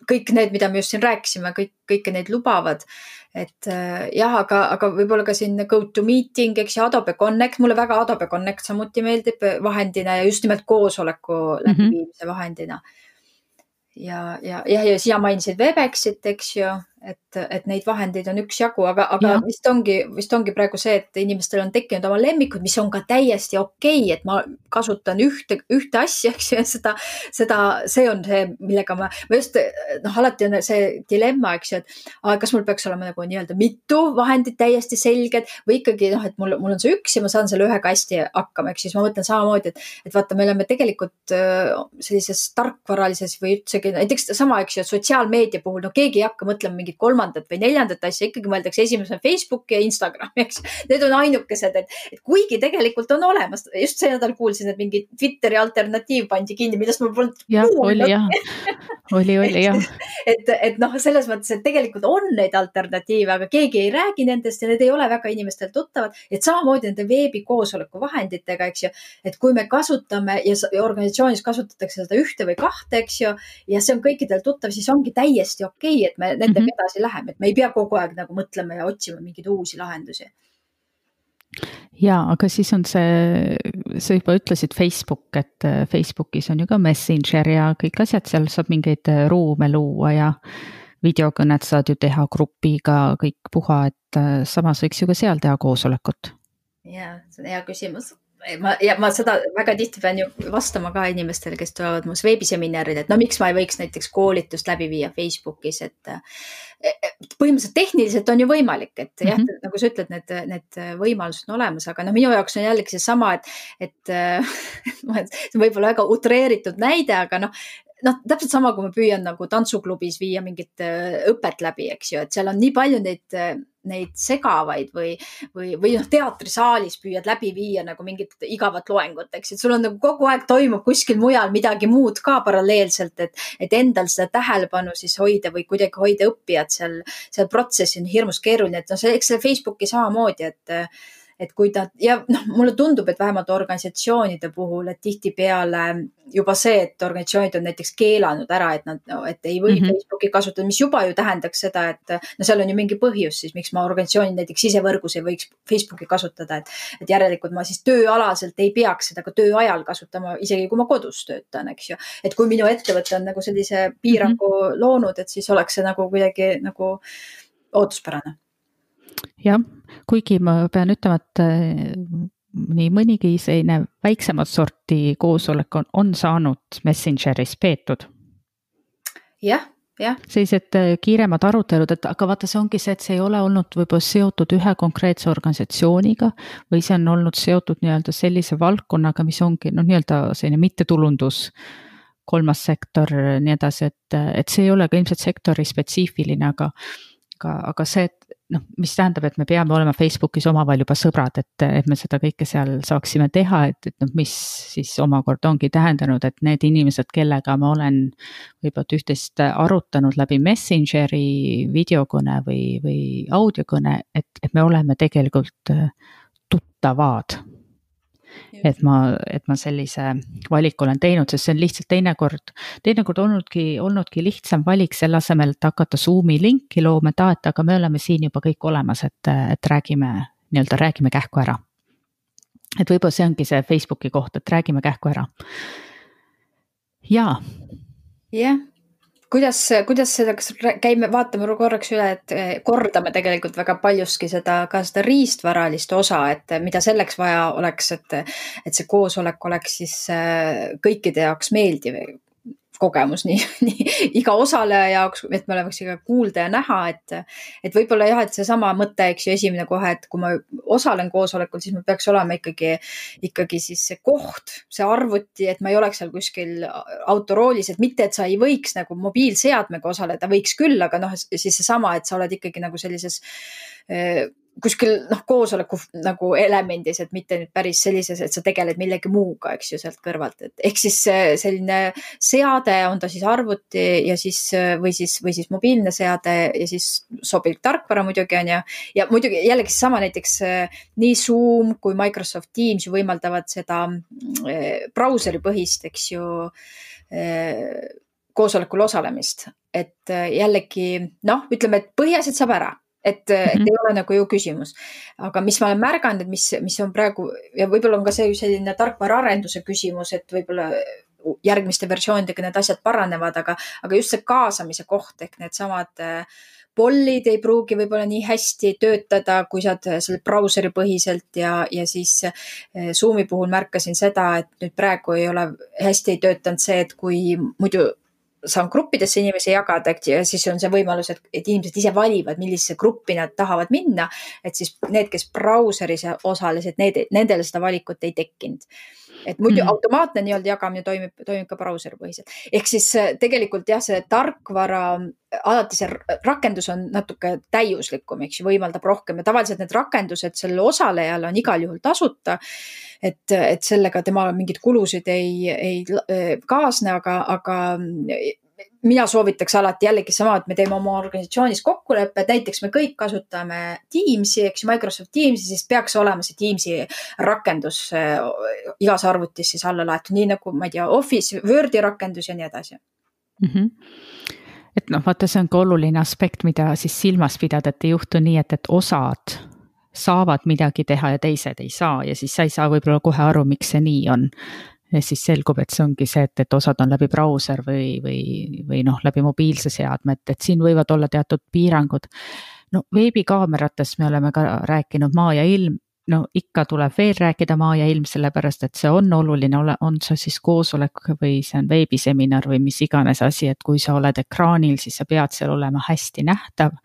kõik need, mida me just siin rääkisime, kõik, kõike neid lubavad. et jah, aga, aga võib-olla ka siin GoToMeeting, eks ju, Adobe Connect, mulle väga Adobe Connect samuti meeldib vahendina ja just nimelt koosoleku mm -hmm. läbiviimise vahendina ja, ja, ja, ja sina mainisid Webexit, eks ju, et, et neid vahendeid on üksjagu, aga, aga ja. vist ongi, vist ongi praegu see, et inimestel on tekkinud oma lemmikud, mis on ka täiesti okei okay,, et ma kasutan ühte, ühte asja, eks ju, ja seda, seda, see on see, millega ma, ma just noh, alati on see dilemma, eks ju, et aga kas mul peaks olema nagu nii-öelda mitu vahendit täiesti selged või ikkagi noh, et mul, mul on see üks ja ma saan selle ühega hästi hakkama, ehk siis ma mõtlen samamoodi, et, et vaata, me oleme tegelikult sellises tarkvaralises või üldsegi näiteks sama, eks ju, sotsiaalmeedia puhul, no keegi ei hakka mõtlema mingit kolmandat või neljandat asja, ikkagi mõeldakse esimesena Facebook ja Instagram, eks. Need on ainukesed, et, et kuigi tegelikult on olemas, just see nädal kuulsin, et mingi Twitteri alternatiiv pandi kinni, millest ma polnud kuulnud. oli, oli jah. et, et noh, selles mõttes, et tegelikult on neid alternatiive, aga keegi ei räägi nendest ja need ei ole väga inimestel tuttavad. et samamoodi nende veebikoosoleku vahenditega, eks ju, et kui me kasutame ja organisatsioonis kasutatakse seda ühte või kahte, eks ju, ja see on kõikidel tuttav, siis ongi täiesti okei okay,, et me nendega mm -hmm edasi läheme, et me ei pea kogu aeg nagu mõtlema ja otsima mingeid uusi lahendusi. Ja, aga siis on see, sa juba ütlesid Facebook, et äh, Facebookis on ju ka Messenger ja kõik asjad, seal saab mingeid äh, ruume luua ja videokõned saad ju teha grupiga, kõik puha, et äh, samas võiks ju ka seal teha koosolekut. Ja see on hea küsimus ma ja ma seda väga tihti pean ju vastama ka inimestele, kes tulevad mu veebiseminarile, et no miks ma ei võiks näiteks koolitust läbi viia Facebookis, et põhimõtteliselt tehniliselt on ju võimalik, et mm -hmm. jah, mhm. nagu sa ütled, need, need võimalused on olemas, aga no minu jaoks on jällegi seesama, et, et see on võib-olla väga utreeritud näide, aga noh, noh, täpselt sama, kui ma püüan nagu tantsuklubis viia mingit äh, õpet läbi, eks ju, et seal on nii palju neid, äh, neid segavaid või, või, või noh, teatrisaalis püüad läbi viia nagu mingit igavat loengut, eks, et sul on nagu kogu aeg toimub kuskil mujal midagi muud ka paralleelselt, et, et endal seda tähelepanu siis hoida või kuidagi hoida õppijat seal, seal protsessis on hirmus keeruline, et noh, see, eks see Facebooki samamoodi, et et kui ta ja noh, mulle tundub, et vähemalt organisatsioonide puhul, et tihtipeale juba see, et organisatsioonid on näiteks keelanud ära, et nad no,, et ei või mm -hmm. Facebooki kasutada, mis juba ju tähendaks seda, et no seal on ju mingi põhjus siis, miks ma organisatsioonil näiteks sisevõrgus ei võiks Facebooki kasutada, et, et järelikult ma siis tööalaselt ei peaks seda ka töö ajal kasutama, isegi kui ma kodus töötan, eks ju. et kui minu ettevõte on nagu sellise piirangu mm -hmm. loonud, et siis oleks see nagu kuidagi nagu ootuspärane jah, kuigi ma pean ütlema, et äh, nii mõnigi selline väiksemat sorti koosolek on, on saanud Messengeris peetud. jah, jah. sellised äh, kiiremad arutelud, et aga vaata, see ongi see, et see ei ole olnud võib-olla seotud ühe konkreetse organisatsiooniga või see on olnud seotud nii-öelda sellise valdkonnaga, mis ongi noh, nii-öelda selline mittetulundus kolmas sektor, nii edasi, et, et see ei ole ka ilmselt sektori spetsiifiline, aga aga, aga see, et noh, mis tähendab, et me peame olema Facebookis omavahel juba sõbrad, et, et me seda kõike seal saaksime teha, et, et noh, mis siis omakorda ongi tähendanud, et need inimesed, kellega ma olen võib-olla üht-teist arutanud läbi Messengeri videokõne või, või audiokõne, et, et me oleme tegelikult tuttavad et ma, et ma sellise valiku olen teinud, sest see on lihtsalt teinekord, teinekord olnudki, olnudki lihtsam valik selle asemel, et hakata Zoom'i linki looma, et aa, et aga me oleme siin juba kõik olemas, et, et räägime, nii-öelda räägime kähku ära. et võib-olla see ongi see Facebooki koht, et räägime kähku ära. jaa. jah, kuidas, kuidas seda, kas käime, vaatame korraks üle, et eh, kordame tegelikult väga paljuski seda, ka seda riistvaralist osa, et mida selleks vaja oleks, et, et see koosolek oleks siis eh, kõikide jaoks meeldiv kogemus nii, nii iga osaleja jaoks, et me oleks ikka kuulda ja näha, et, et võib-olla jah, et seesama mõte, eks ju, esimene kohe, et kui ma osalen koosolekul, siis mul peaks olema ikkagi, ikkagi siis see koht, see arvuti, et ma ei oleks seal kuskil autoroolis, et mitte, et sa ei võiks nagu mobiilseadmega osaleda, võiks küll, aga noh, siis seesama, et sa oled ikkagi nagu sellises kuskil noh, koosoleku nagu elemendis, et mitte nüüd päris sellises, et sa tegeled millegi muuga, eks ju, sealt kõrvalt, et ehk siis selline seade, on ta siis arvuti ja siis või siis, või siis mobiilne seade ja siis sobilik tarkvara muidugi on ju. ja muidugi jällegi seesama näiteks nii Zoom kui Microsoft Teams ju võimaldavad seda brauseripõhist, eks ju koosolekul osalemist, et jällegi noh, ütleme, et põhiasjad saab ära et mm, -hmm. et mhm. ei ole nagu ju küsimus. aga mis ma olen märganud, et mis, mis on praegu ja võib-olla on ka see selline tarkvaraarenduse küsimus, et võib-olla järgmiste versioonidega need asjad paranevad, aga, aga just see kaasamise koht ehk needsamad pollid ei pruugi võib-olla nii hästi töötada, kui sa selle brauseri põhiselt ja, ja siis Zoom'i puhul märkasin seda, et nüüd praegu ei ole, hästi ei töötanud see, et kui muidu saan gruppidesse inimesi jagada, ja siis on see võimalus, et, et inimesed ise valivad, millisesse gruppi nad tahavad minna. et siis need, kes brauseris osalesid, need, nendele seda valikut ei tekkinud. Et muidu mm -hmm. automaatne nii-öelda jagamine toimib, toimib ka brauseri põhiselt. ehk siis äh, tegelikult jah, see tarkvara, alati see rakendus on natuke täiuslikum, eks ju, võimaldab rohkem ja tavaliselt need rakendused sellele osalejale on igal juhul tasuta et, et sellega temal mingeid kulusid ei, ei kaasne, aga, aga mina soovitaks alati jällegi sama, et me teeme oma organisatsioonis kokkuleppe, et näiteks me kõik kasutame Teamsi, eks ju, Microsoft Teamsi, siis peaks olema see Teamsi rakendus äh, igas arvutis siis alla laetud, nii nagu ma ei tea, Office, Wordi rakendus ja nii edasi mm. -hmm et noh, vaata, see on ka oluline aspekt, mida siis silmas pidada, et ei juhtu nii, et, et osad saavad midagi teha ja teised ei saa ja siis sa ei saa võib-olla kohe aru, miks see nii on. Ja siis selgub, et see ongi see, et, et osad on läbi brauser või, või, või noh, läbi mobiilse seadme, et, et siin võivad olla teatud piirangud. no veebikaameratest me oleme ka rääkinud, maa ja ilm no ikka tuleb veel rääkida maa ja ilm, sellepärast et see on oluline, ole, on see siis koosolek või see on veebiseminar või mis iganes asi, et kui sa oled ekraanil, siis sa pead seal olema hästi nähtav.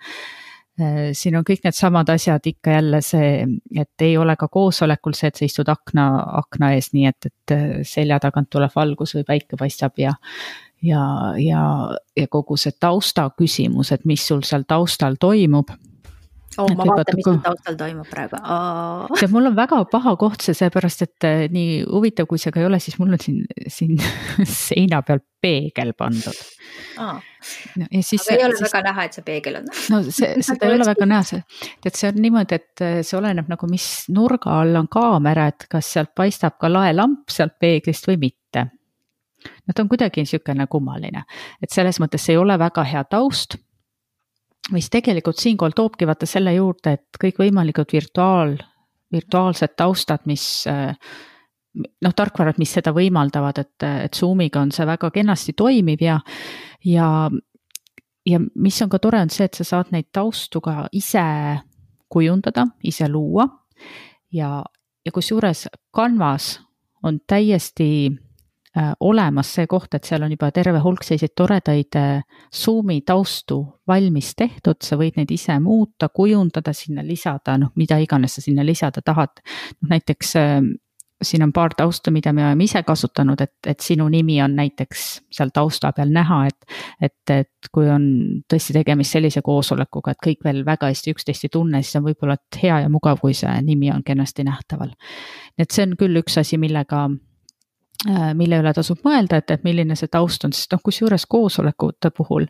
Äh, siin on kõik needsamad asjad ikka jälle see, et ei ole ka koosolekul see, et sa istud akna, akna ees, nii et, et äh, selja tagant tuleb valgus või päike paistab ja ja, ja, ja kogu see tausta küsimus, et mis sul seal taustal toimub oh,. ma vaatan, mis seal taustal toimub praegu see mul on väga paha koht see, seepärast et eh, nii huvitav, kui see ka ei ole, siis mul on siin, siin seina peal peegel pandud oh.. No, siis, aga ei ole siis, väga näha, et see peegel on. no see, seda ei ole väga näha, see, et see on niimoodi, et eh, see oleneb nagu, mis nurga all on kaamera, et kas sealt paistab ka laelamp sealt peeglist või mitte. no ta on kuidagi niisugune kummaline, et selles mõttes ei ole väga hea taust mis tegelikult siinkohal toobki vaata selle juurde, et kõikvõimalikud virtuaal, virtuaalsed taustad, mis noh, tarkvarad, mis seda võimaldavad, et, et Zoomiga on see väga kenasti toimiv ja, ja, ja mis on ka tore, on see, et sa saad neid taustu ka ise kujundada, ise luua. Ja, ja kusjuures Canvas on täiesti olemas see koht, et seal on juba terve hulk selliseid toredaid äh, Zoom'i taustu valmis tehtud, sa võid neid ise muuta, kujundada, sinna lisada, noh, mida iganes sa sinna lisada tahad. noh näiteks äh, siin on paar tausta, mida me oleme ise kasutanud, et, et sinu nimi on näiteks seal tausta peal näha, et. et, et kui on tõesti tegemist sellise koosolekuga, et kõik veel väga hästi üksteist ei tunne, siis on võib-olla hea ja mugav, kui see nimi on kenasti nähtaval. et see on küll üks asi, millega Äh, mille üle tasub mõelda, et, et milline see taust on, sest noh, kusjuures koosolekute puhul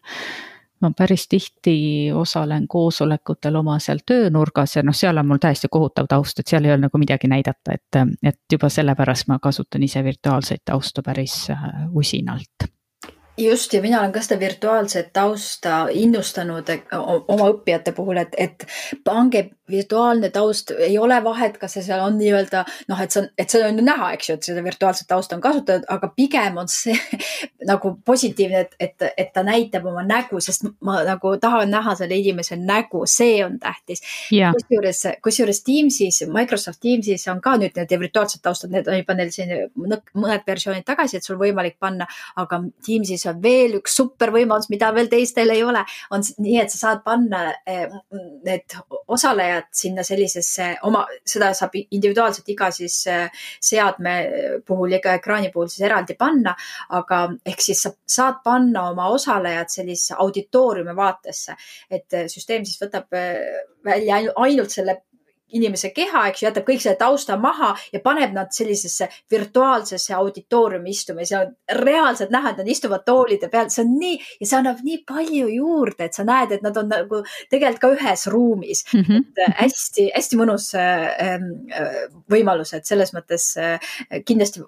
ma päris tihti osalen koosolekutel oma seal töönurgas ja noh, seal on mul täiesti kohutav taust, et seal ei ole nagu midagi näidata, et, et juba sellepärast ma kasutan ise virtuaalseid taustu päris äh, usinalt just ja mina olen ka seda virtuaalset tausta innustanud e, oma õppijate puhul, et, et pange virtuaalne taust, ei ole vahet, kas see seal on nii-öelda noh, et see on, et see on ju näha, eks ju, et seda virtuaalset tausta on kasutatud, aga pigem on see nagu positiivne, et, et, et ta näitab oma nägu, sest ma nagu tahan näha selle inimese nägu, see on tähtis. Yeah.. kusjuures, kusjuures Teamsis, Microsoft Teamsis on ka nüüd need virtuaalsed taustad, need on juba neil siin mõned versioonid tagasi, et sul võimalik panna, aga Teamsis on veel üks super võimalus, mida veel teistel ei ole, on nii, et sa saad panna eh, need osalejad sinna sellisesse oma, seda saab individuaalselt iga siis äh, seadme puhul, iga ekraani puhul siis eraldi panna. aga ehk siis sa saad panna oma osalejad sellisesse auditooriumi vaatesse, et äh, süsteem siis võtab välja ainult selle inimese keha, eks ju, jätab kõik selle tausta maha ja paneb nad sellisesse virtuaalsesse auditooriumi istuma ja seal on reaalselt näha, et nad istuvad toolide peal, see on nii ja see annab nii palju juurde, et sa näed, et nad on nagu tegelikult ka ühes ruumis mm. -hmm. et hästi-hästi äh, mõnus äh, ähm, äh, võimalus, et selles mõttes kindlasti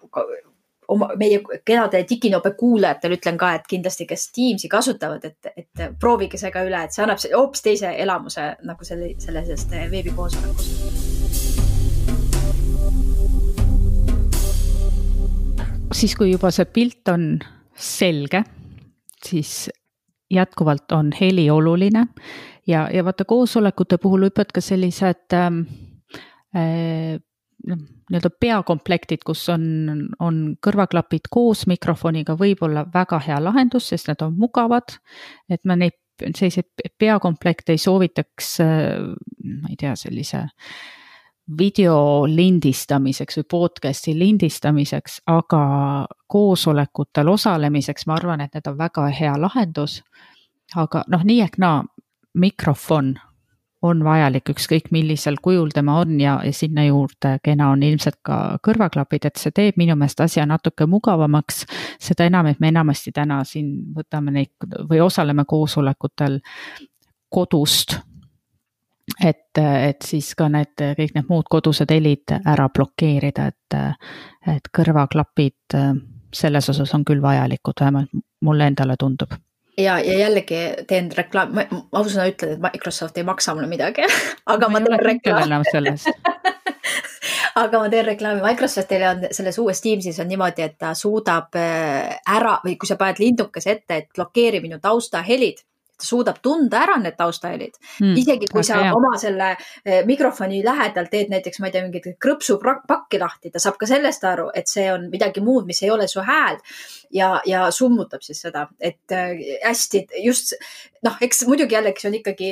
oma, meie kenadele Diginobe kuulajatele ütlen ka, et kindlasti, kes Teamsi kasutavad, et, et proovige see ka üle, et see annab hoopis teise elamuse nagu selle, sellisest veebikoosolekust. siis, kui juba see pilt on selge, siis jätkuvalt on heli oluline ja, ja vaata koosolekute puhul võivad ka sellised ähm, äh, noh, nii-öelda peakomplektid, kus on, on kõrvaklapid koos mikrofoniga, võib olla väga hea lahendus, sest need on mugavad. et ma neid selliseid peakomplekte ei soovitaks, ma ei tea, sellise video lindistamiseks või podcast'i lindistamiseks, aga koosolekutel osalemiseks ma arvan, et need on väga hea lahendus. aga noh, nii ehk naa, mikrofon on vajalik, ükskõik millisel kujul tema on ja, ja sinna juurde kena on ilmselt ka kõrvaklapid, et see teeb minu meelest asja natuke mugavamaks. seda enam, et me enamasti täna siin võtame neid või osaleme koosolekutel kodust. et, et siis ka need, kõik need muud kodused helid ära blokeerida, et, et kõrvaklapid selles osas on küll vajalikud, vähemalt mulle endale tundub ja, ja jällegi teen reklaami, ma ausõna ütlen, et Microsoft ei maksa mulle midagi aga ma, ma teen reklaami. aga ma teen reklaami, Microsoftil on selles uues Teamsis on niimoodi, et ta suudab äh, ära või kui sa paned lindukese ette, et blokeeri minu taustahelid ta suudab tunda ära need taustahelid mm,. isegi kui sa hea. oma selle eh, mikrofoni lähedal teed näiteks, ma ei tea, mingit krõpsupakki lahti, ta saab ka sellest aru, et see on midagi muud, mis ei ole su hääl ja, ja summutab siis seda, et äh, hästi just noh, eks muidugi jällegi see on ikkagi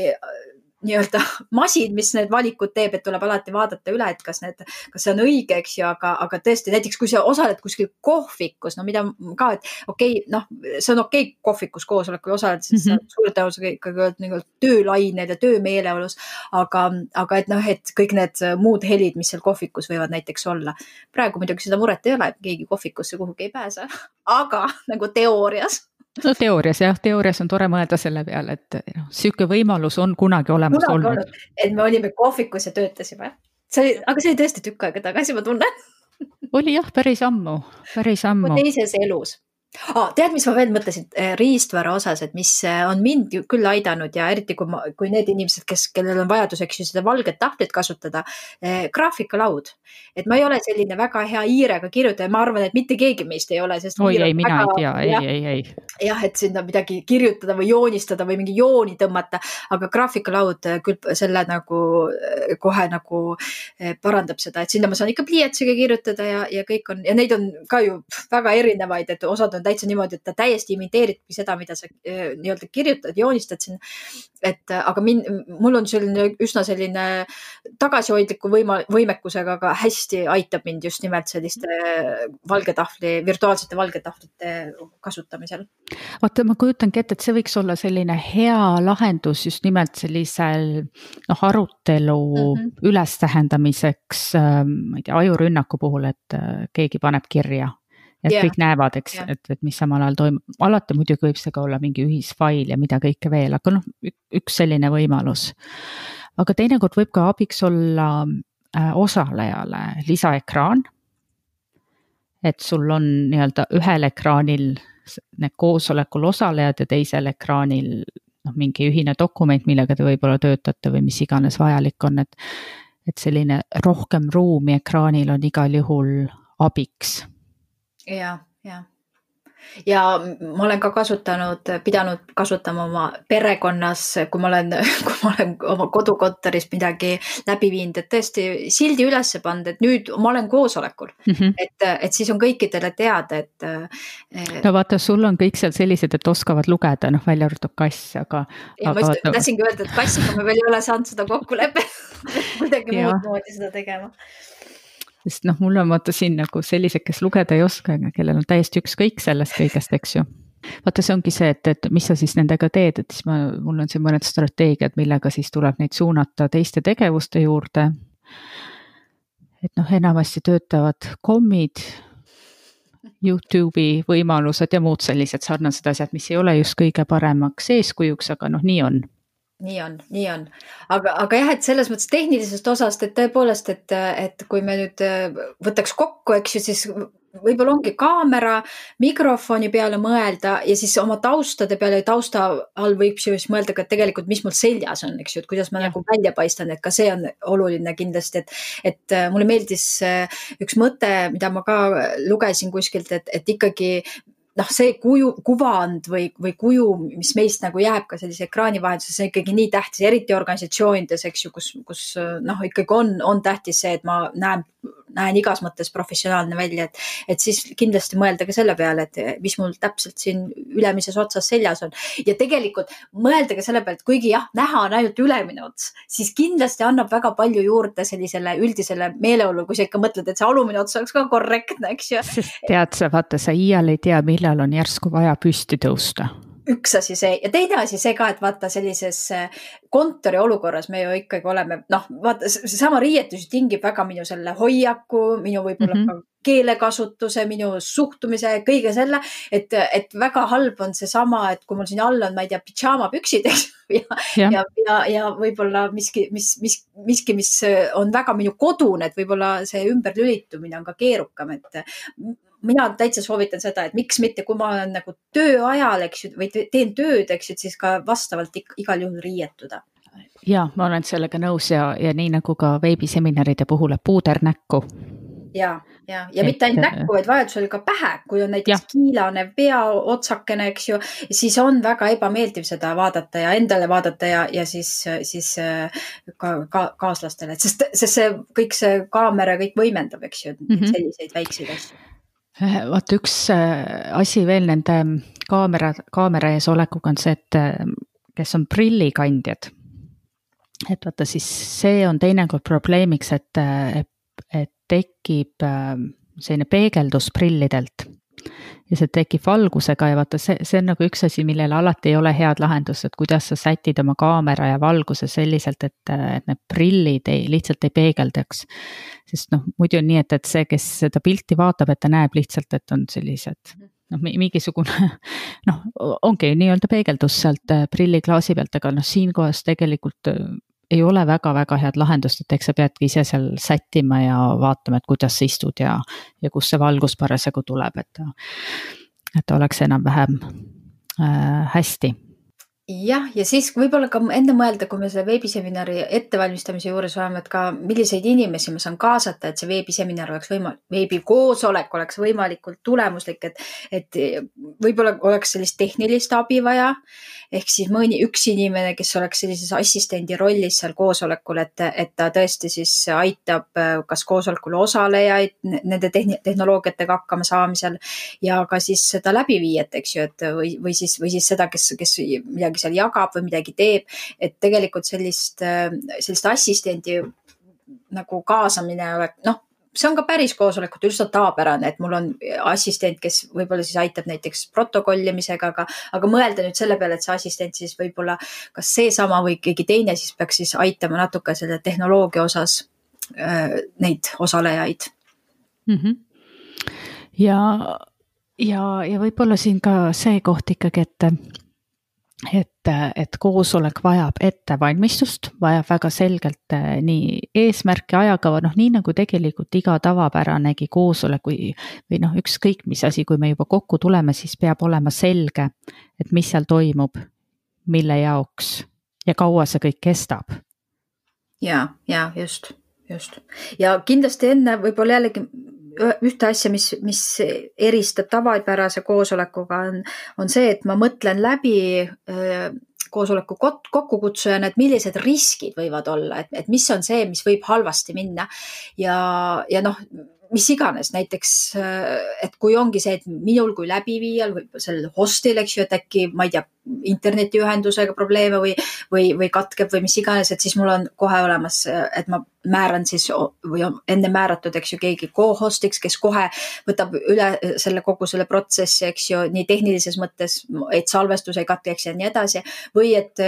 nii-öelda masin, mis need valikud teeb, et tuleb alati vaadata üle, et kas need, kas see on õige, eks ju, aga, aga tõesti näiteks kui sa osaled kuskil kohvikus, no mida ka, et okei okay,, noh, see on okei okay, kohvikus koosolekul osaleda, sest mm -hmm. suure tõenäosusega ikkagi oled nagu töölainel ja töömeeleolus. aga, aga et noh, et kõik need muud helid, mis seal kohvikus võivad näiteks olla. praegu muidugi seda muret ei ole, et keegi kohvikusse kuhugi ei pääse, aga nagu teoorias no teoorias jah, teoorias on tore mõelda selle peale, et noh, sihuke võimalus on kunagi olemas kunagi olnud, olnud.. et me olime kohvikus ja töötasime. see oli, aga see oli tõesti tükk aega tagasi, ma tunnen. Oli jah, päris ammu, päris ammu. teises elus oh,. tead, mis ma veel mõtlesin eh, riistvara osas, et mis eh, on mind küll aidanud ja eriti kui ma, kui need inimesed, kes, kellel on vajadus, eks ju, seda valget tahvlit kasutada eh,, graafikalaud. et ma ei ole selline väga hea hiirega kirjutaja, ma arvan, et mitte keegi meist ei ole, sest. oi ei, mina väga, ei tea, ei, ei, ei. jah, et sinna midagi kirjutada või joonistada või mingi jooni tõmmata, aga graafikalaud küll selle nagu kohe nagu parandab seda, et sinna ma saan ikka pliiatsiga kirjutada ja, ja kõik on ja neid on ka ju väga erinevaid, et osad on on täitsa niimoodi, et ta täiesti imiteeribki seda, mida sa äh, nii-öelda kirjutad, joonistad sinna. et äh, aga min-, mul on selline üsna selline tagasihoidliku võima-, võimekusega, aga hästi aitab mind just nimelt selliste valge tahvli, virtuaalsete valge tahvlite kasutamisel. vaata, ma kujutangi ette, et see võiks olla selline hea lahendus just nimelt sellisel noh, arutelu mm -hmm. ülestähendamiseks, ähm, ma ei tea, ajurünnaku puhul, et äh, keegi paneb kirja et yeah. kõik näevad, eks yeah., et, et mis samal ajal toimub, alati muidugi võib see ka olla mingi ühisfail ja mida kõike veel, aga noh, üks selline võimalus. aga teinekord võib ka abiks olla äh, osalejale lisaekraan. et sul on nii-öelda ühel ekraanil need koosolekul osalejad ja teisel ekraanil noh, mingi ühine dokument, millega te võib-olla töötate või mis iganes vajalik on, et et selline rohkem ruumi ekraanil on igal juhul abiks ja, ja ja ma olen ka kasutanud, pidanud kasutama oma perekonnas, kui ma olen, kui ma olen oma kodukontoris midagi läbi viinud, et tõesti sildi ülesse pannud, et nüüd ma olen koosolekul mm. -hmm. et, et siis on kõikidele teada, et. no vaata, sul on kõik seal sellised, et oskavad lugeda, noh välja arvatud kass, aga. ja ma just tahtsingi öelda, et kassiga me veel ei ole saanud seda kokkulepet kuidagi muud moodi seda tegema sest noh, mul on vaata siin nagu sellised, kes lugeda ei oska, kellel on täiesti ükskõik sellest kõigest, eks ju. vaata, see ongi see, et, et mis sa siis nendega teed, et siis ma, mul on siin mõned strateegiad, millega siis tuleb neid suunata teiste tegevuste juurde. et noh, enamasti töötavad kommid, Youtube'i võimalused ja muud sellised sarnased asjad, mis ei ole just kõige paremaks eeskujuks, aga noh, nii on nii on, nii on, aga, aga jah, et selles mõttes tehnilisest osast, et tõepoolest, et, et kui me nüüd äh, võtaks kokku, eks ju, siis võib-olla ongi kaamera, mikrofoni peale mõelda ja siis oma taustade peale tausta all võib siis mõelda ka tegelikult, mis mul seljas on, eks ju, et kuidas ma ja. nagu välja paistan, et ka see on oluline kindlasti, et, et äh, mulle meeldis äh, üks mõte, mida ma ka lugesin kuskilt, et, et ikkagi noh, see kuju, kuvand või, või kuju, mis meist nagu jääb ka sellise ekraani vahendusel, see on ikkagi nii tähtis, eriti organisatsioonides, eks ju, kus, kus noh, ikkagi on, on tähtis see, et ma näen näen igas mõttes professionaalne välja, et, et siis kindlasti mõelda ka selle peale, et mis mul täpselt siin ülemises otsas seljas on. ja tegelikult mõelda ka selle peale, et kuigi jah, näha on ainult ülemine ots, siis kindlasti annab väga palju juurde sellisele üldisele meeleolule, kui sa ikka mõtled, et see alumine ots oleks ka korrektne, eks ju. tead sa, vaata, sa iial ei tea, millal on järsku vaja püsti tõusta üks asi see ja teine asi see ka, et vaata sellises äh, kontori olukorras me ju ikkagi oleme, noh, vaata seesama riietus tingib väga minu selle hoiaku, minu võib-olla mm -hmm. ka keelekasutuse, minu suhtumise, kõige selle, et, et väga halb on seesama, et kui mul siin all on, ma ei tea, pidžaamapüksid, eks ju, ja, ja, ja, ja, ja võib-olla miski, mis, mis, miski, mis on väga minu kodune, et võib-olla see ümberlülitumine on ka keerukam, et mina täitsa soovitan seda, et miks mitte, kui ma olen nagu tööajal, eks ju, või teen tööd, eks ju, siis ka vastavalt igal juhul riietuda. ja ma olen sellega nõus ja, ja nii nagu ka veebiseminaride puhul, et puuder näkku ja, ja, ja et, mitte ainult näkku, vaid vajadusel ka pähe, kui on näiteks ja. kiilane peaotsakene, eks ju, siis on väga ebameeldiv seda vaadata ja endale vaadata ja, ja siis, siis äh, ka, ka kaaslastele, sest, sest see kõik see kaamera kõik võimendab, eks ju mm, -hmm. selliseid väikseid asju äh, vaata üks äh, asi veel nende kaamera, kaamera ees olekuga on see, et kes on prillikandjad. et vaata siis see on teinekord probleemiks, et, et et tekib ähm, selline peegeldus prillidelt ja see tekib valgusega ja vaata, see, see on nagu üks asi, millel alati ei ole head lahendust, et kuidas sa sätid oma kaamera ja valguse selliselt, et, et need prillid ei, lihtsalt ei peegeldaks. sest noh, muidu on nii, et, et see, kes seda pilti vaatab, et ta näeb lihtsalt, et on sellised noh, mingisugune noh, ongi nii-öelda peegeldus sealt äh, prilliklaasi pealt, aga noh, siinkohas tegelikult ei ole väga-väga head lahendust, et eks sa peadki ise seal sättima ja vaatama, et kuidas sa istud ja, ja kust see valgus parasjagu tuleb, et, et oleks enam-vähem äh, hästi jah, ja siis võib-olla ka enne mõelda, kui me selle veebiseminari ettevalmistamise juures oleme, et ka milliseid inimesi ma saan kaasata, et see veebiseminar oleks võimalik, veebikoosolek oleks võimalikult tulemuslik, et, et võib-olla oleks sellist tehnilist abi vaja. Ehk siis mõni, üks inimene, kes oleks sellises assistendi rollis seal koosolekul, et, et ta tõesti siis aitab äh, kas koosolekul osalejaid nende tehn tehnoloogiatega hakkama saamisel ja ka siis seda läbiviijat, eks ju, et või, või siis, või siis seda, kes, kes midagi seal jagab või midagi teeb. et tegelikult sellist, äh, sellist assistendi nagu kaasamine oleks, noh see on ka päris koosolekut üsna tavapärane, et mul on assistent, kes võib-olla siis aitab näiteks protokollimisega, aga, aga mõelda nüüd selle peale, et see assistent siis võib-olla kas seesama või keegi teine siis peaks siis aitama natuke selle tehnoloogia osas äh, neid osalejaid mm. -hmm. ja, ja, ja võib-olla siin ka see koht ikkagi, et et, et koosolek vajab ettevalmistust, vajab väga selgelt eh, nii eesmärki, ajakava, noh, nii nagu tegelikult iga tavapäranegi koosolek või, või noh, ükskõik mis asi, kui me juba kokku tuleme, siis peab olema selge, et mis seal toimub, mille jaoks ja kaua see kõik kestab. ja, ja just, just ja kindlasti enne võib-olla jällegi ühte asja, mis, mis eristab tavapärase koosolekuga, on, on see, et ma mõtlen läbi äh, koosoleku kokkukutsujana, et millised riskid võivad olla, et, et mis on see, mis võib halvasti minna. Ja, ja noh, mis iganes, näiteks et kui ongi see, et minul kui läbiviijal või sellel host'il, eks ju, et äkki ma ei tea, internetiühendusega probleeme või, või, või katkeb või mis iganes, et siis mul on kohe olemas, et ma määran siis või on enne määratud, eks ju, keegi co-host'iks, kes kohe võtab üle selle kogu selle protsessi, eks ju, nii tehnilises mõttes, et salvestus ei katkeks ja nii edasi. või et,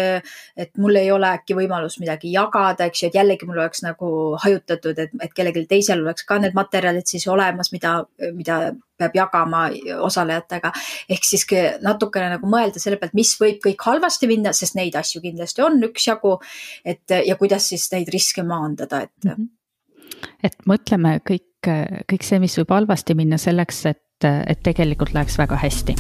et mul ei ole äkki võimalus midagi jagada, eks ju, et jällegi mul oleks nagu hajutatud, et, et kellelgi teisel oleks ka need materjalid siis olemas, mida, mida peab jagama osalejatega. ehk siis natukene nagu mõelda selle pealt, mis võib kõik halvasti minna, sest neid asju kindlasti on üksjagu. et ja kuidas siis neid riske maandada, et mm. -hmm. et mõtleme kõik, kõik see, mis võib halvasti minna selleks, et, et tegelikult läheks väga hästi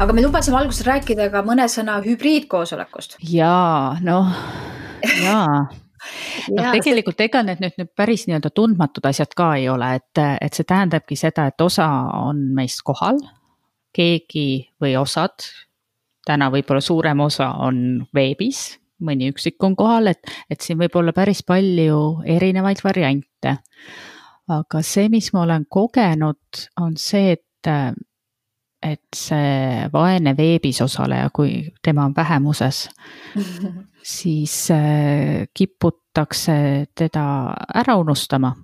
aga me lubasime alguses rääkida ka mõne sõna hübriidkoosolekust. jaa, noh, jaa noh, tegelikult ega need nüüd, nüüd päris nii-öelda tundmatud asjad ka ei ole, et, et see tähendabki seda, et osa on meist kohal, keegi või osad, täna võib-olla suurem osa on veebis, mõni üksik on kohal, et, et siin võib olla päris palju erinevaid variante. aga see, mis ma olen kogenud, on see, et et see vaene veebis osaleja, kui tema on vähemuses siis äh, kiputakse teda ära unustama.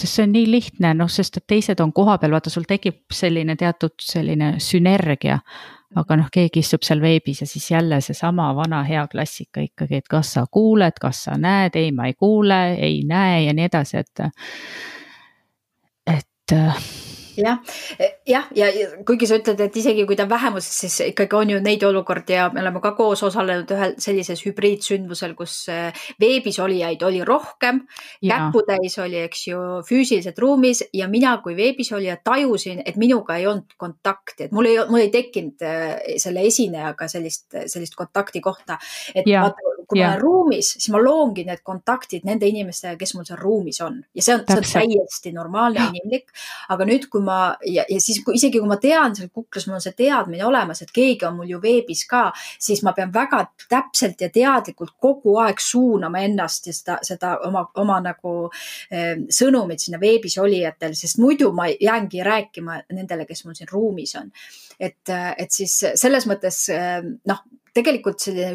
sest see on nii lihtne, noh, sest et teised on kohapeal, vaata, sul tekib selline teatud selline sünergia. aga noh, keegi istub seal veebis ja siis jälle seesama vana hea klassika ikkagi, et kas sa kuuled, kas sa näed, ei, ma ei kuule, ei näe ja nii edasi, et. et jah, jah, ja kuigi sa ütled, et isegi kui ta on vähemuses, siis ikkagi on ju neid olukordi ja me oleme ka koos osalenud ühel sellises hübriidsündmusel, kus eh, veebis olijaid oli rohkem, käputäis oli, eks ju, füüsiliselt ruumis ja mina kui veebis olija tajusin, et minuga ei olnud kontakti, et mul ei, mul ei tekkinud eh, selle esinejaga sellist, sellist kontakti kohta. et ja. vaata, kui yeah. ma olen ruumis, siis ma loongi need kontaktid nende inimestega, kes mul seal ruumis on ja see on, see on täiesti normaalne, inimlik. aga nüüd, kui ma ja, ja siis kui, isegi kui ma tean seal kuklas, mul on see teadmine olemas, et keegi on mul ju veebis ka, siis ma pean väga täpselt ja teadlikult kogu aeg suunama ennast ja seda, seda oma, oma nagu eh, sõnumit sinna veebis olijatel, sest muidu ma jäängi rääkima nendele, kes mul siin ruumis on. et, et siis selles mõttes eh, noh, tegelikult selline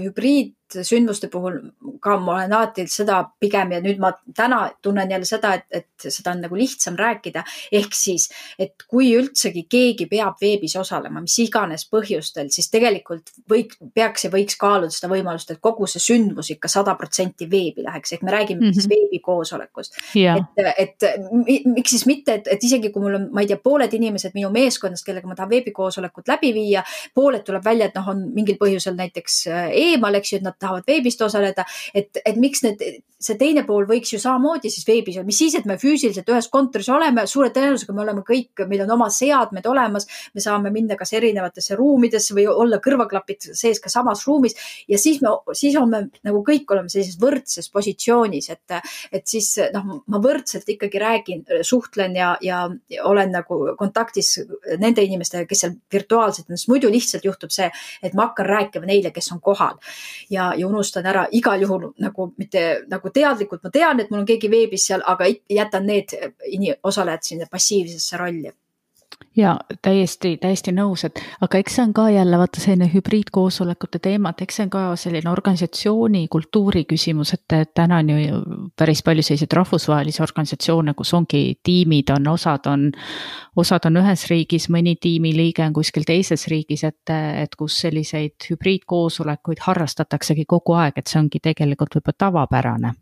hübriidsündmuste puhul ka ma olen alati seda pigem ja nüüd ma täna tunnen jälle seda, et, et seda on nagu lihtsam rääkida. ehk siis, et kui üldsegi keegi peab veebis osalema, mis iganes põhjustel, siis tegelikult võiks, peaks ja võiks kaaluda seda võimalust, et kogu see sündmus ikka sada protsenti veebi läheks, ehk me räägime mm -hmm. siis veebikoosolekust yeah.. et, et miks siis mitte, et, et isegi kui mul on, ma ei tea, pooled inimesed minu meeskonnast, kellega ma tahan veebikoosolekut läbi viia, pooled tuleb välja, et noh, on mingil põhjusel näiteks äh, eemal, eks ju, et nad tahavad veebist osaleda, et, et miks need, see teine pool võiks ju samamoodi siis veebis olla, mis siis, et me füüsiliselt ühes kontoris oleme, suure tõenäosusega me oleme kõik, meil on oma seadmed olemas, me saame minna kas erinevatesse ruumidesse või olla kõrvaklapid sees ka samas ruumis ja siis me, siis oleme nagu kõik oleme sellises võrdses positsioonis, et, et siis noh, ma võrdselt ikkagi räägin, suhtlen ja, ja olen nagu kontaktis nende inimestega, kes seal virtuaalselt on, sest muidu lihtsalt juhtub see, et ma hakkan rääkima neile, kes on kohal. ja, ja unustan ära igal juhul nagu mitte nagu teadlikult, ma tean, et mul on keegi veebis seal, aga jätan need osalejad sinna passiivsesse rolli ja täiesti, täiesti nõus, et aga eks see on ka jälle vaata selline hübriidkoosolekute teema, et eks see on ka selline organisatsiooni kultuuri küsimus, et täna on ju päris palju selliseid rahvusvahelisi organisatsioone, kus ongi tiimid on, osad on, osad on ühes riigis, mõni tiimiliige on kuskil teises riigis, et, et kus selliseid hübriidkoosolekuid harrastataksegi kogu aeg, et see ongi tegelikult võib-olla tavapärane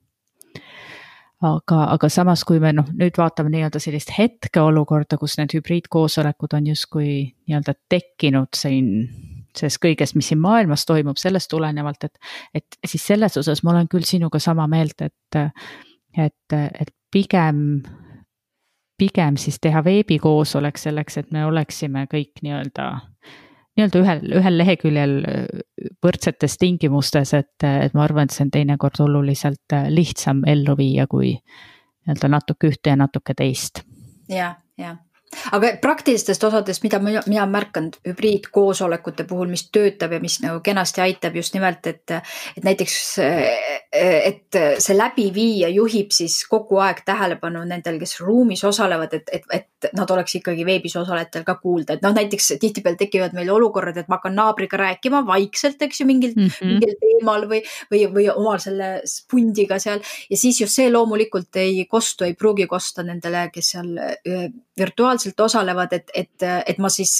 aga, aga samas, kui me noh, nüüd vaatame nii-öelda sellist hetkeolukorda, kus need hübriidkoosolekud on justkui nii-öelda tekkinud siin sellest kõigest, mis siin maailmas toimub, sellest tulenevalt, et, et siis selles osas ma olen küll sinuga sama meelt, et, et, et pigem, pigem siis teha veebikoosolek selleks, et me oleksime kõik nii-öelda nii-öelda ühel, ühel leheküljel võrdsetes tingimustes, et, et ma arvan, et see on teinekord oluliselt lihtsam ellu viia, kui nii-öelda natuke ühte ja natuke teist. ja, ja aga praktilistest osadest, mida mina, mina olen märganud hübriidkoosolekute puhul, mis töötab ja mis nagu kenasti aitab just nimelt, et, et näiteks, et see läbiviija juhib siis kogu aeg tähelepanu nendel, kes ruumis osalevad, et, et, et nad oleks ikkagi veebis osalejatel ka kuulda, et noh, näiteks tihtipeale tekivad meil olukorrad, et ma hakkan naabriga rääkima vaikselt, eks ju, mingil mm, -hmm. mingil teemal või, või, või omal selle spundiga seal ja siis just see loomulikult ei kostu, ei pruugi kosta nendele, kes seal virtuaalselt osalevad, et, et, et ma siis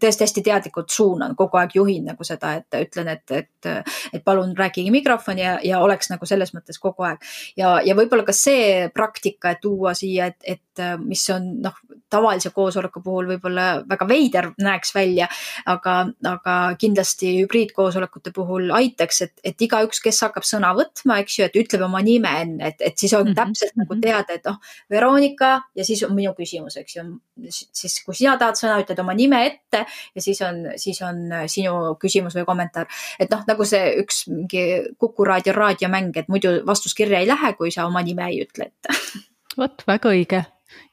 tõesti hästi teadlikult suunan, kogu aeg juhin nagu seda, et ütlen, et, et, et palun rääkige mikrofoni ja, ja oleks nagu selles mõttes kogu aeg. ja, ja võib-olla ka see praktika, et tuua siia, et, et mis on noh, tavalise koosoleku puhul võib-olla väga veider näeks välja, aga, aga kindlasti hübriidkoosolekute puhul aitaks, et, et igaüks, kes hakkab sõna võtma, eks ju, et ütleb oma nime enne, et, et siis on mm -hmm. täpselt nagu mhm. teada, et noh, Veronika ja siis on minu küsimus, eks ju. siis kui sina tahad sõna, ütled oma nime ette ja siis on, siis on sinu küsimus või kommentaar. et noh, nagu see üks mingi Kuku raadio raadiomäng, et muidu vastuskirja ei lähe, kui sa oma nime ei ütle ette vot, väga õige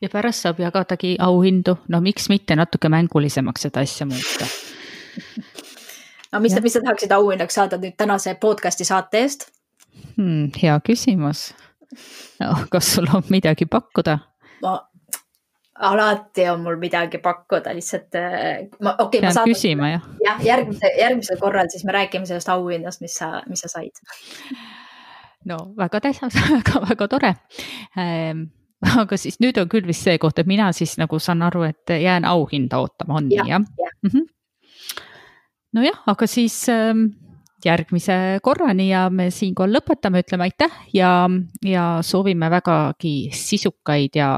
ja pärast saab jagadagi auhindu, no miks mitte natuke mängulisemaks seda asja muuta. no mis, mis sa tahaksid auhinnaks saada nüüd tänase podcast'i saate eest hmm,? hea küsimus no,. kas sul on midagi pakkuda? ma, alati on mul midagi pakkuda, lihtsalt äh, ma, okei okay,. pean saadan, küsima jah. jah, järgmise, järgmisel korral siis me räägime sellest auhinnast, mis sa, mis sa said. no väga tähtis, väga, väga tore ehm, aga siis nüüd on küll vist see koht, et mina siis nagu saan aru, et jään auhinda ootama, on nii jah ja. ja.? Mm -hmm. nojah, aga siis ähm, järgmise korrani ja me siinkohal lõpetame, ütleme aitäh ja, ja soovime vägagi sisukaid ja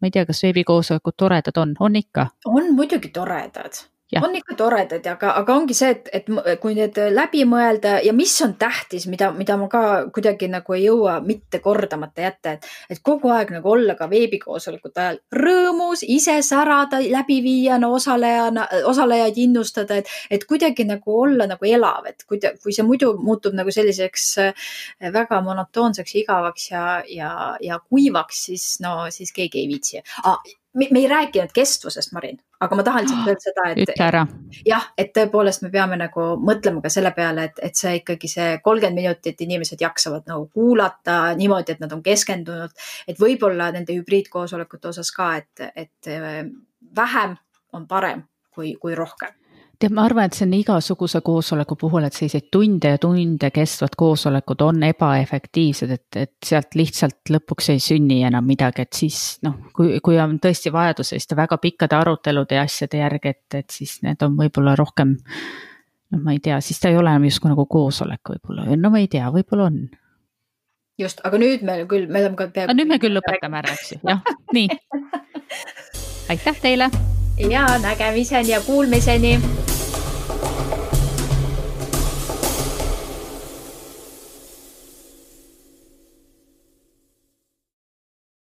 ma ei tea, kas veebikoosolekud toredad on, on ikka? on muidugi toredad on ikka toredad, aga, aga ongi see, et, et kui need läbi mõelda ja mis on tähtis, mida, mida ma ka kuidagi nagu ei jõua mitte kordamata jätta, et, et kogu aeg nagu olla ka veebikoosolekute ajal rõõmus, ise särada, läbiviijana, osalejana, osalejaid innustada, et, et kuidagi nagu olla nagu elav, et kui, kui see muidu muutub nagu selliseks äh, väga monotoonseks, igavaks ja, ja, ja kuivaks, siis no siis keegi ei viitsi. Ah, me, me ei rääkinud kestvusest, Marin, aga ma tahan lihtsalt öelda seda, et. ütle ära. jah, et tõepoolest me peame nagu mõtlema ka selle peale, et, et see ikkagi see kolmkümmend minutit inimesed jaksavad nagu kuulata niimoodi, et nad on keskendunud. et võib-olla nende hübriidkoosolekute osas ka, et, et äh, vähem on parem kui, kui rohkem tead, ma arvan, et see on igasuguse koosoleku puhul, et selliseid tunde ja tunde kestvad koosolekud on ebaefektiivsed, et, et sealt lihtsalt lõpuks ei sünni enam midagi, et siis noh, kui, kui on tõesti vajadus selliste väga pikkade arutelude ja asjade järgi, et, et siis need on võib-olla rohkem. noh, ma ei tea, siis ta ei ole enam justkui nagu koosolek võib-olla, no ma ei tea, võib-olla on just, aga nüüd me küll, me oleme ka peaaegu. nüüd me küll lõpetame ära, eks ju, jah, nii. aitäh teile. Ja nägemiseni ja kuulmiseni